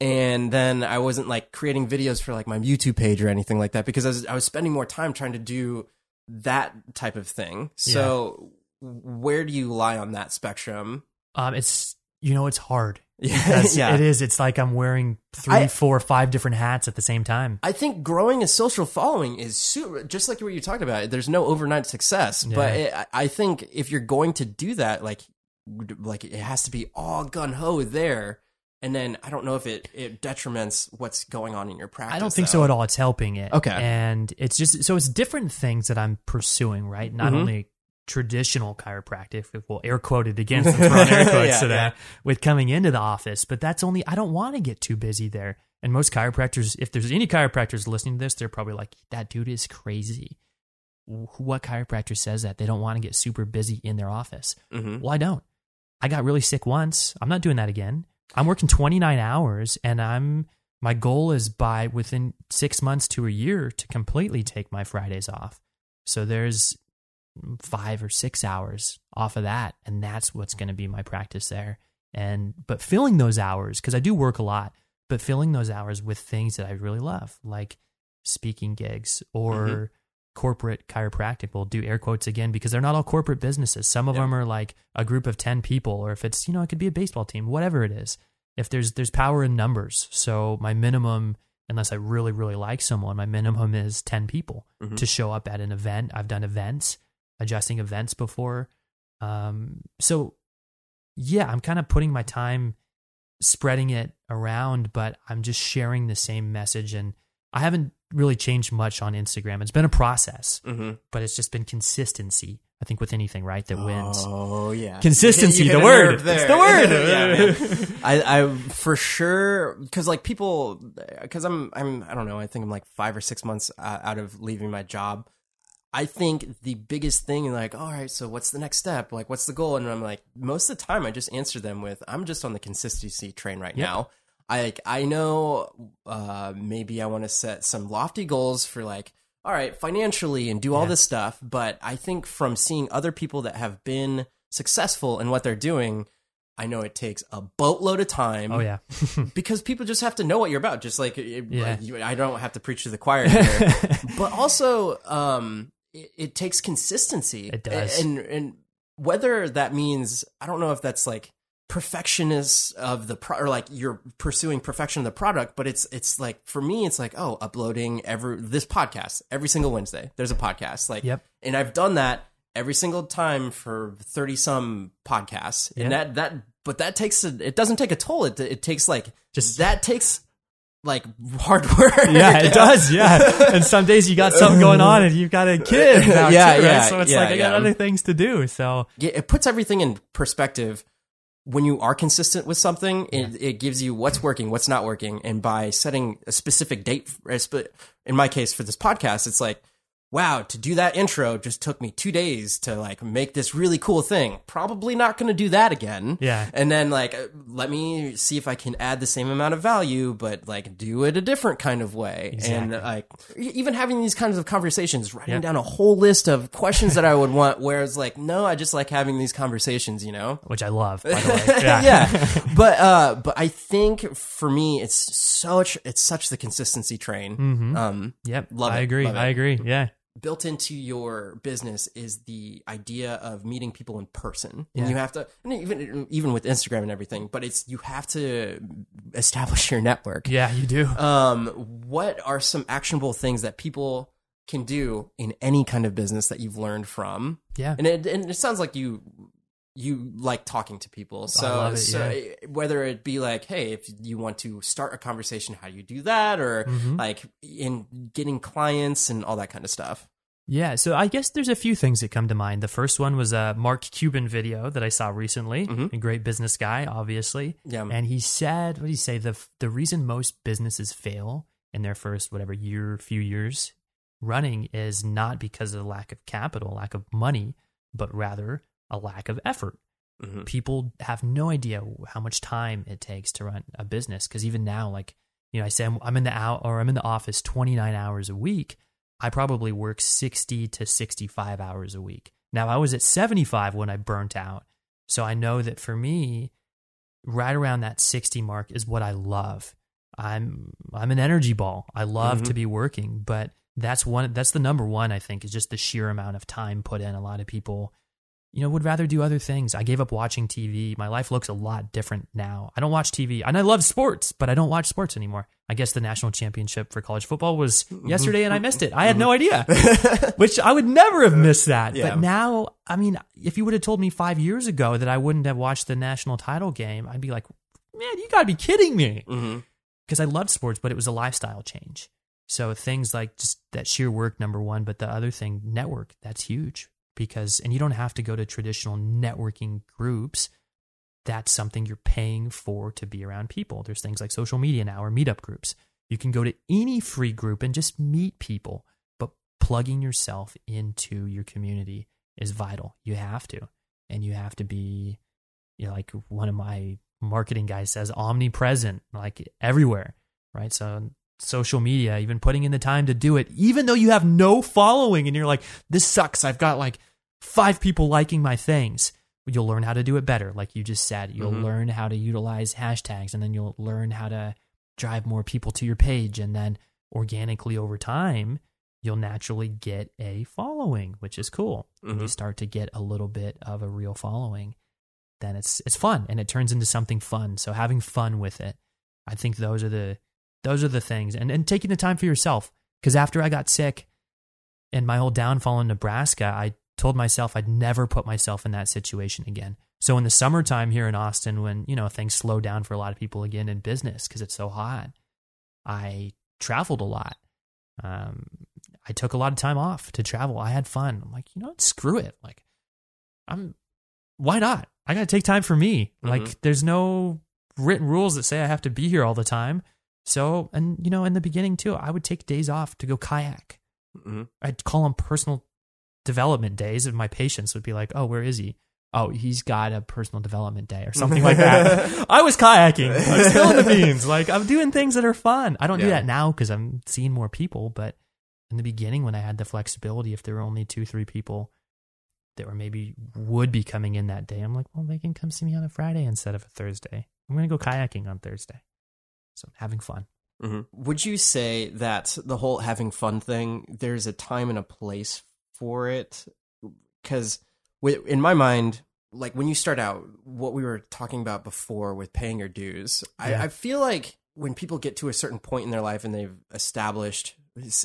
And then I wasn't like creating videos for like my YouTube page or anything like that because I was I was spending more time trying to do that type of thing. So where do you lie on that spectrum? um it's you know it's hard Yeah, (laughs) yeah. it is it's like i'm wearing three I- four five different hats at the same time I think growing a social following is super, just like what you talked about. There's no overnight success, but it, I- I think if you're going to do that, like, like it has to be all gun ho there. And then I don't know if it it detriments what's going on in your practice. I don't think though. so at all. It's helping it. Okay. And it's just so it's different things that I'm pursuing, right? Not Mhm. only traditional chiropractic, well, air quoted again since we're on air (laughs) quotes Yeah, today, yeah. with coming into the office, but that's only I don't want to get too busy there. And most chiropractors, if there's any chiropractors listening to this, they're probably like, that dude is crazy. What chiropractor says that they don't want to get super busy in their office? Mhm. Well, I don't. I got really sick once. I'm not doing that again. I'm working 29 hours and I'm my goal is by within 6 months to a year to completely take my Fridays off. So there's 5 or 6 hours off of that and that's what's going to be my practice there. And but filling those hours cuz I do work a lot, but filling those hours with things that I really love, like speaking gigs or Mhm. corporate chiropractic. We'll do air quotes again because they're not all corporate businesses. Some of Yeah. them are like a group of 10 people, or if it's, you know, it could be a baseball team, whatever it is. If there's there's power in numbers. So my minimum, unless I really, really like someone, my minimum is 10 people Mhm. to show up at an event. I've done events, adjusting events before. Um, so yeah, I'm kind of putting my time spreading it around, but I'm just sharing the same message. And I haven't really changed much on Instagram. It's been a process, Mm-hmm. but it's just been consistency. I think with anything, right, that wins. Oh yeah, Consistency, You the hit a word. It's the word. (laughs) Yeah. (laughs) I, I for sure because like people because I'm I'm I don't know I think I'm like five or six months uh, out of leaving my job. I think the biggest thing like all right so what's the next step like what's the goal and I'm like most of the time I just answer them with I'm just on the consistency train right Yep. now. I like I know uh maybe I want to set some lofty goals for like all right financially and do all Yeah. this stuff but I think from seeing other people that have been successful in what they're doing I know it takes a boatload of time Oh yeah, (laughs) because people just have to know what you're about. Just like, it, Yeah. like you, I don't have to preach to the choir here, (laughs) but also um, it, it takes consistency. It does. and and whether that means I don't know if that's like perfectionist of the pro or like you're pursuing perfection of the product but it's it's like for me it's like oh uploading every this podcast every single wednesday there's a podcast like Yep. and i've done that every single time for 30 some podcasts and that that but that takes a, it doesn't take a toll it, it takes like Just- that takes like hard (laughs) work yeah, it does. Yeah, and some days you got something going on, and you've got a kid. (laughs) Now Yeah, too, right? yeah, So it's yeah, like I got yeah. other things to do. So Yeah, it puts everything in perspective when you are consistent with something it, it gives you what's working what's not working and by setting a specific date in my case for this podcast it's like wow to do that intro just took me two days to like make this really cool thing probably not going to do that again Yeah. and then like uh, let me see if i can add the same amount of value but like do it a different kind of way and like even having these kinds of conversations writing Yep. down a whole list of questions that i would want whereas like no i just like having these conversations you know which I love, by the way. (laughs) Yeah. yeah. (laughs) but uh but i think for me it's such it's such the consistency train Mhm. um Yep. Love I it, agree. love it. I agree. Yeah. Built into your business is the idea of meeting people in person Yeah. and you have to and even even with instagram and everything but it's you have to establish your network Yeah, you do. um what are some actionable things that people can do in any kind of business that you've learned from Yeah. and it, and it sounds like you you like talking to people so, love it, so yeah. whether it be like hey if you want to start a conversation how do you do that or Mhm. like in getting clients and all that kind of stuff Yeah, so I guess there's a few things that come to mind. The first one was a Mark Cuban video that I saw recently. Mhm. A great business guy, obviously. yeah And he said, what did he say? The the reason most businesses fail in their first whatever year, few years running is not because of the lack of capital, lack of money, but rather a lack of effort. Mhm. People have no idea how much time it takes to run a business. Because even now, like you know, I say I'm, I'm in the out or I'm in the office 29 hours a week. I probably work 60 to 65 hours a week. Now I was at 75 when I burnt out. So I know that for me, right around that 60 mark is what I love. I'm I'm an energy ball. I love Mhm. to be working, but that's one that's the number one I think is just the sheer amount of time put in. A lot of people you know would rather do other things. I gave up watching TV. My life looks a lot different now. I don't watch TV. And I love sports, but I don't watch sports anymore. I guess the national championship for college football was mm-hmm. yesterday and I missed it. I had no mm-hmm. idea. (laughs) Which I would never have missed that. Yeah. But now, I mean, if you would have told me 5 years ago that I wouldn't have watched the national title game, I'd be like, "Man, you got to be kidding me." Mm-hmm. Because I loved sports, but it was a lifestyle change. So things like just that sheer work, number one, but the other thing, network, that's huge because, and you don't have to go to traditional networking groups. That's something you're paying for to be around people. There's things like social media now or meetup groups. You can go to any free group and just meet people, but plugging yourself into your community is vital. You have to, and you have to be, you know, like one of my marketing guys says, omnipresent, like everywhere, right? So social media, even putting in the time to do it, even though you have no following and you're like, this sucks. I've got like five people liking my things. You'll learn how to do it better, like you just said. You'll Mhm. learn how to utilize hashtags and then you'll learn how to drive more people to your page. And then organically over time, you'll naturally get a following, which is cool. When you Mhm. start to get a little bit of a real following, then it's it's fun and it turns into something fun. So having fun with it, I think those are the those are the things, and and taking the time for yourself. Because after I got sick and my whole downfall in Nebraska, I told myself I'd never put myself in that situation again. So in the summertime here in Austin, when you know things slow down for a lot of people again in business because it's so hot, I traveled a lot. Um, I took a lot of time off to travel. I had fun. I'm like, you know, what? screw it. Like, I'm why not? I got to take time for me. Mhm. Like, there's no written rules that say I have to be here all the time. So, and you know, in the beginning too, I would take days off to go kayak. hmm I'd call them personal development days, and my patients would be like, "Oh, where is he? Oh, he's got a personal development day or something like that." (laughs) I was kayaking, I'm spilling the beans. (laughs) Like I'm doing things that are fun. I don't do that now because I'm seeing more people. But in the beginning, when I had the flexibility, if there were only two, three people that were maybe would be coming in that day, I'm like, well, they can come see me on a Friday instead of a Thursday. I'm gonna go kayaking on Thursday. So having fun. hmm Would you say that the whole having fun thing, there's a time and a place for it? Because in my mind, like when you start out, what we were talking about before with paying your dues, Yeah. I, I feel like when people get to a certain point in their life and they've established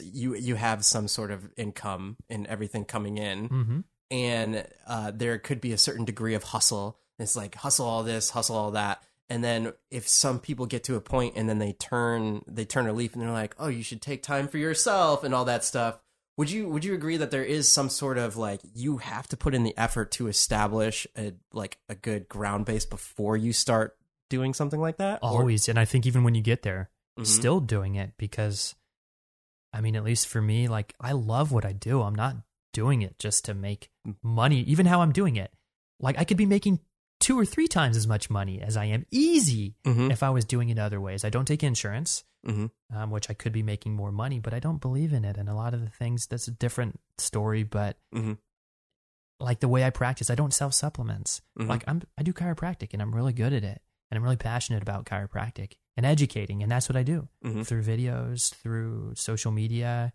you you have some sort of income and everything coming in Mm-hmm. and uh, there could be a certain degree of hustle. It's like hustle all this, hustle all that, and then if some people get to a point and then they turn they turn a leaf and they're like, oh, you should take time for yourself and all that stuff. Would you would you agree that there is some sort of like you have to put in the effort to establish a like a good ground base before you start doing something like that? Or- Always. And I think even when you get there, Mhm. still doing it because I mean, at least for me, like I love what I do. I'm not doing it just to make money, even how I'm doing it. Like I could be making two or three times as much money as I am easy Mhm. if I was doing it other ways. I don't take insurance, Mhm. um, which I could be making more money, but I don't believe in it. And a lot of the things, that's a different story. But Mhm. like the way I practice, I don't sell supplements. Mhm. Like I'm, I do chiropractic and I'm really good at it. And I'm really passionate about chiropractic and educating. And that's what I do Mhm. through videos, through social media,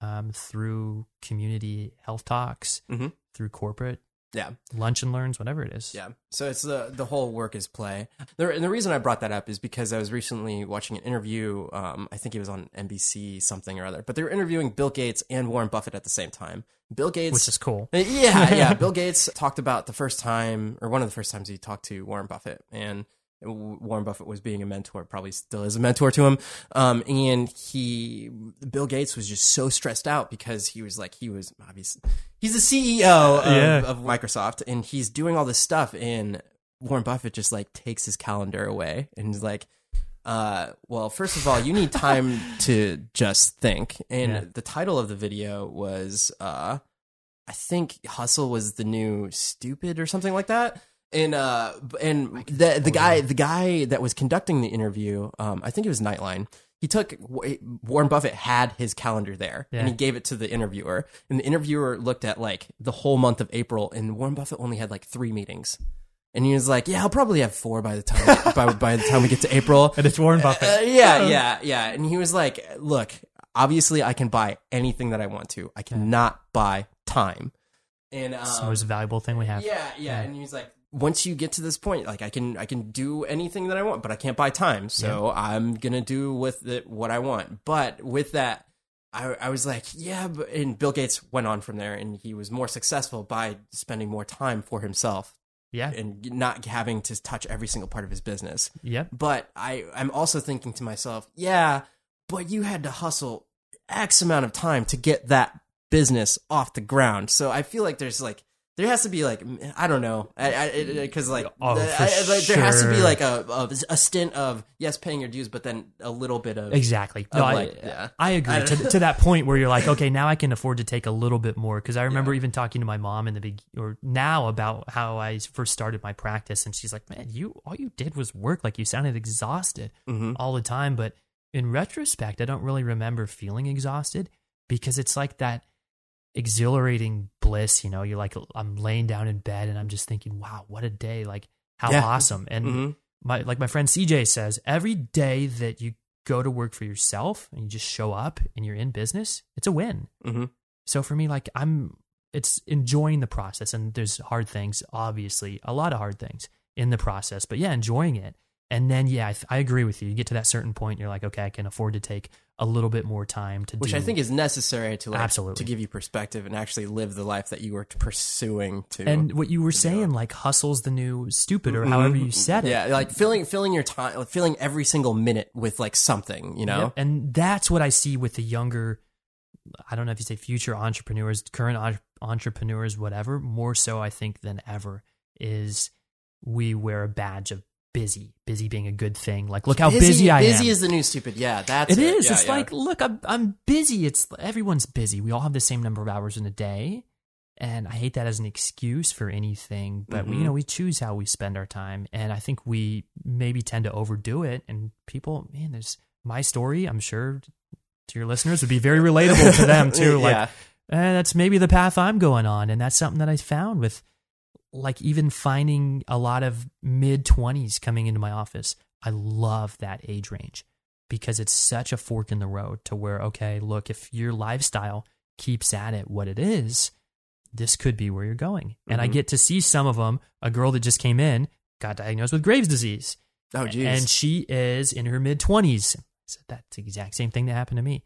um, through community health talks, Mhm. through corporate yeah. lunch and learns, whatever it is. Yeah. So it's the the whole work is play. The, and the reason I brought that up is because I was recently watching an interview. Um, I think it was on NBC something or other, but they were interviewing Bill Gates and Warren Buffett at the same time. Bill Gates, Which is cool. Uh, yeah, yeah. (laughs) Bill Gates talked about the first time, or one of the first times he talked to Warren Buffett, and Warren Buffett was being a mentor, probably still is a mentor to him. Um, and he, Bill Gates was just so stressed out because he was like, he was obviously, he's the CEO of, Yeah. of Microsoft, and he's doing all this stuff, and Warren Buffett just like takes his calendar away and he's like, uh, well, first of all, you need time (laughs) to just think. And Yeah. the title of the video was, uh, I think hustle was the new stupid or something like that. And uh, and the the guy the guy that was conducting the interview, um, I think it was Nightline. He took Warren Buffett had his calendar there, and he gave it to the interviewer. And the interviewer looked at like the whole month of April, and Warren Buffett only had like three meetings. And he was like, "Yeah, I'll probably have four by the time by, (laughs) by the time we get to April." And it's Warren Buffett. Uh, yeah, (laughs) yeah, yeah. And he was like, "Look, obviously, I can buy anything that I want to. I cannot buy time." And um, it's the most valuable thing we have. yeah, yeah. And he was like, "Once you get to this point, like I can, I can do anything that I want, but I can't buy time. So I'm gonna do with it what I want." But with that. I, I was like, yeah, but, and Bill Gates went on from there, and he was more successful by spending more time for himself Yeah. and not having to touch every single part of his business. Yep. But I, I'm also thinking to myself, yeah, but you had to hustle X amount of time to get that business off the ground. So I feel like there's like, there has to be like, I don't know, because like, Oh, the- for I- like, there has to be like a, a a stint of yes, paying your dues, but then a little bit of Exactly. Of No, I, like, yeah. I agree I to, to that point where you're like, okay, now I can afford to take a little bit more. Because I remember even talking to my mom in the big or now about how I first started my practice, and she's like, "Man, you all you did was work. Like you sounded exhausted Mhm. all the time." But in retrospect, I don't really remember feeling exhausted because it's like that exhilarating bliss. You know, you're like, I'm laying down in bed and I'm just thinking, wow, what a day! Like how Yeah. awesome and Mhm. my like my friend CJ says, every day that you go to work for yourself and you just show up and you're in business, it's a win. Mhm. So for me, like I'm, it's enjoying the process, and there's hard things, obviously, a lot of hard things in the process, but yeah, enjoying it And then, yeah, I, th- I agree with you. You get to that certain point, you're like, okay, I can afford to take a little bit more time to do which do. I think is necessary to like Absolutely. to give you perspective and actually live the life that you were pursuing to. And what you were saying, like, hustle's the new stupid, or however you said it. Mm-hmm. yeah, like filling filling your time, like filling every single minute with like something, you know. And that's what I see with the younger, I don't know if you say future entrepreneurs, current en- entrepreneurs, whatever, more so, I think, than ever, is we wear a badge of busy, busy being a good thing. Like, look how busy, I busy am. Busy is the new stupid. Yeah, that's It it. is. Yeah, it's yeah. like, look, I'm I'm busy. It's everyone's busy. We all have the same number of hours in a day, and I hate that as an excuse for anything. But we, you Mhm. know, we choose how we spend our time, and I think we maybe tend to overdo it. And people, man, there's my story. I'm sure to your listeners would be very relatable to them (laughs) too. Like, yeah. eh, that's maybe the path I'm going on, and that's something that I found with like even finding a lot of mid 20s coming into my office. I love that age range because it's such a fork in the road to where okay, look, if your lifestyle keeps at it what it is, this could be where you're going. And I Mhm. get to see some of them, a girl that just came in got diagnosed with Graves disease oh, geez. and she is in her mid 20s. So that's the exact same thing that happened to me.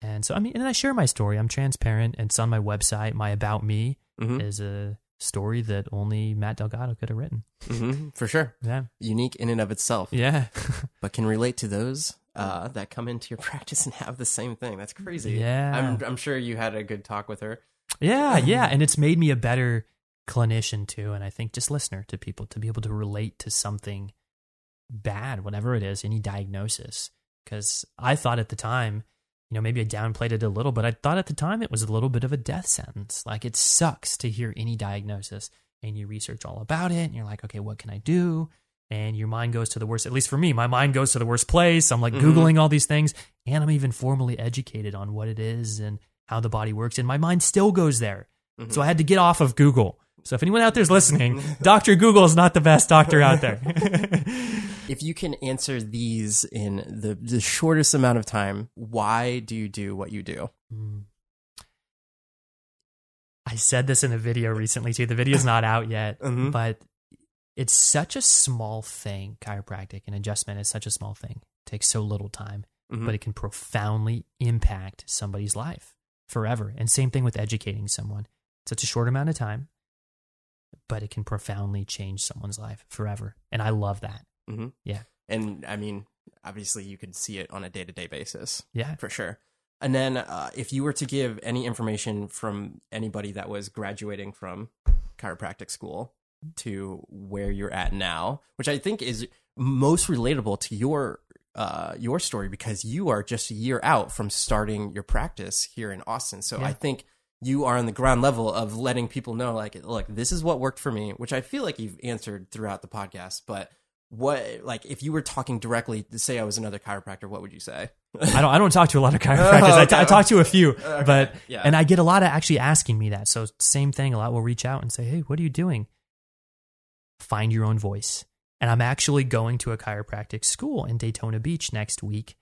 And so, I mean, and I share my story. I'm transparent. and It's on my website. My About Me Mhm. is a story that only Matt Delgado could have written. hmm for sure, Yeah. unique in and of itself, Yeah. (laughs) but can relate to those uh, that come into your (laughs) practice and have the same thing. That's crazy. Yeah. I'm I'm sure you had a good talk with her. yeah. Yeah. And it's made me a better clinician too. And I think just listener to people to be able to relate to something bad, whatever it is, any diagnosis. Because I thought at the time, you know, maybe I downplayed it a little, but I thought at the time it was a little bit of a death sentence. Like it sucks to hear any diagnosis and you research all about it and you're like, okay, what can I do? And your mind goes to the worst. At least for me, my mind goes to the worst place. I'm like Mhm. Googling all these things and I'm even formally educated on what it is and how the body works. And my mind still goes there. Mhm. So I had to get off of Google. So if anyone out there is (laughs) listening, Dr. Google is not the best doctor out there. (laughs) If you can answer these in the, the shortest amount of time, why do you do what you do? Mm. I said this in a video recently too. The video's not out yet, (laughs) Mhm. but it's such a small thing. Chiropractic and adjustment is such a small thing. It takes so little time, Mhm. but it can profoundly impact somebody's life forever. And same thing with educating someone. It's Such a short amount of time, but it can profoundly change someone's life forever. And I love that. Mhm. Yeah. And I mean, obviously, you could see it on a day to day basis Yeah. for sure. And then, uh, if you were to give any information from anybody that was graduating from chiropractic school to where you're at now, which I think is most relatable to your uh, your story because you are just a year out from starting your practice here in Austin. So Yeah. I think you are on the ground level of letting people know, like, look, this is what worked for me, which I feel like you've answered throughout the podcast. But what, like, if you were talking directly, to say I was another chiropractor, what would you say? I don't. I don't talk to a lot of (laughs) chiropractors. Oh, I, t- I okay. talk to a few, Okay, but yeah. and I get a lot of actually asking me that. So same thing. A lot will reach out and say, "Hey, what are you doing?" Find your own voice. And I'm actually going to a chiropractic school in Daytona Beach next week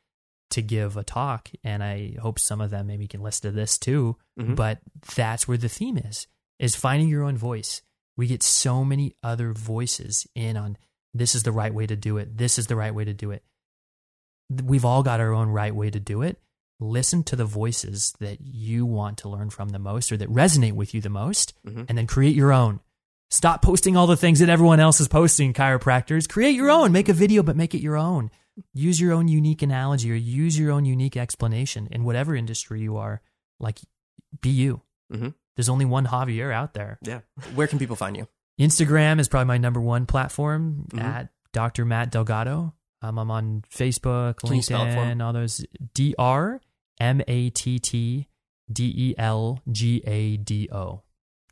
to give a talk, and I hope some of them maybe can listen to this too. Mhm. But that's where the theme is: is finding your own voice. We get so many other voices in on this is the right way to do it. This is the right way to do it we've all got our own right way to do it. Listen to the voices that you want to learn from the most or that resonate with you the most, Mhm. and then create your own. Stop posting all the things that everyone else is posting, chiropractors. Create your own. Make a video, but make it your own. Use your own unique analogy or use your own unique explanation in whatever industry you are. Like, be you. Mhm. There's only one Javier out there. Yeah. Where can people find you? Instagram is probably my number one platform Mhm. at Dr. Matt Delgado. Um, I'm on Facebook, Can you spell it for me? LinkedIn, all those. D R M A T T D E L G A D O.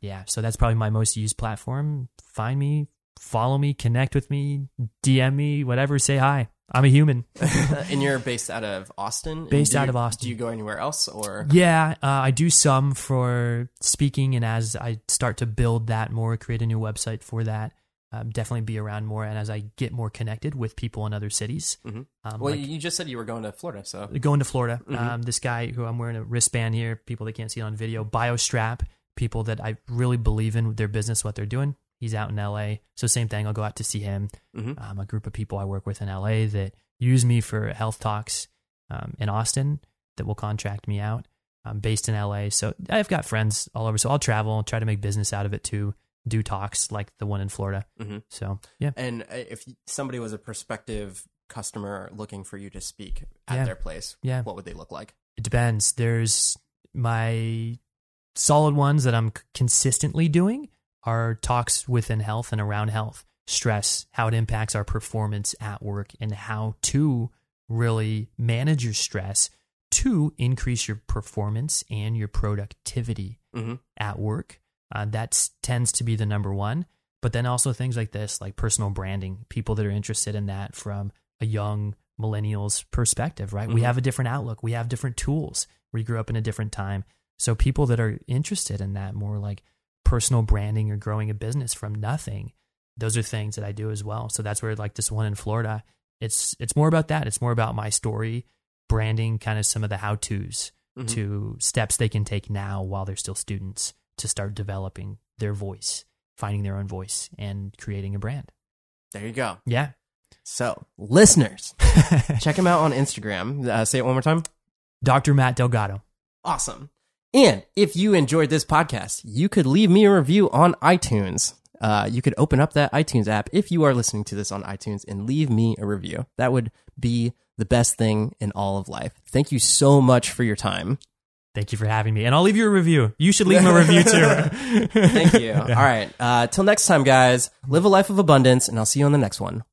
Yeah, so that's probably my most used platform. Find me, follow me, connect with me, DM me, whatever. Say hi. I'm a human. (laughs) and you're based out of Austin? And Based do out you- of Austin. Do you go anywhere else or? Yeah, uh, I do some for speaking, and as I start to build that more, create a new website for that, um, definitely be around more. And as I get more connected with people in other cities, Mhm. um, Well, like you just said you were going to Florida, so. going to Florida, Mhm. um, this guy who I'm wearing a wristband here, people that can't see it on video, BioStrap, people that I really believe in their business, what they're doing. He's out in LA. So same thing. I'll go out to see him. Mhm. Um, a group of people I work with in LA that use me for health talks um, in Austin that will contract me out. I'm based in LA. So I've got friends all over. So I'll travel, and try to make business out of it too. Do talks like the one in Florida. Mhm. So yeah, And uh, if somebody was a prospective customer looking for you to speak at Yeah. their place, Yeah. what would they look like? it depends. There's my solid ones that I'm consistently doing are talks within health and around health, stress, how it impacts our performance at work, and how to really manage your stress to increase your performance and your productivity Mm-hmm. at work. Uh, that tends to be the number one. But then also things like this, like personal branding, people that are interested in that from a young millennials perspective, right? We Mhm. have a different outlook. We have different tools. We grew up in a different time. So people that are interested in that more like personal branding or growing a business from nothing, those are things that I do as well. So that's where like this one in Florida, it's it's more about that. It's more about my story, branding, kind of some of the how tos Mhm. to steps they can take now while they're still students to start developing their voice, finding their own voice, and creating a brand. There you go. Yeah. So, listeners, (laughs) check him out on Instagram. Uh, say it one more time. Dr. Matt Delgado. Awesome. And if you enjoyed this podcast, you could leave me a review on iTunes. Uh, you could open up that iTunes app if you are listening to this on iTunes and leave me a review. That would be the best thing in all of life. Thank you so much for your time. Thank you for having me. And I'll leave you a review. You should leave me a review too. (laughs) Thank you. (laughs) All right. Uh, till next time, guys, live a life of abundance, and I'll see you on the next one.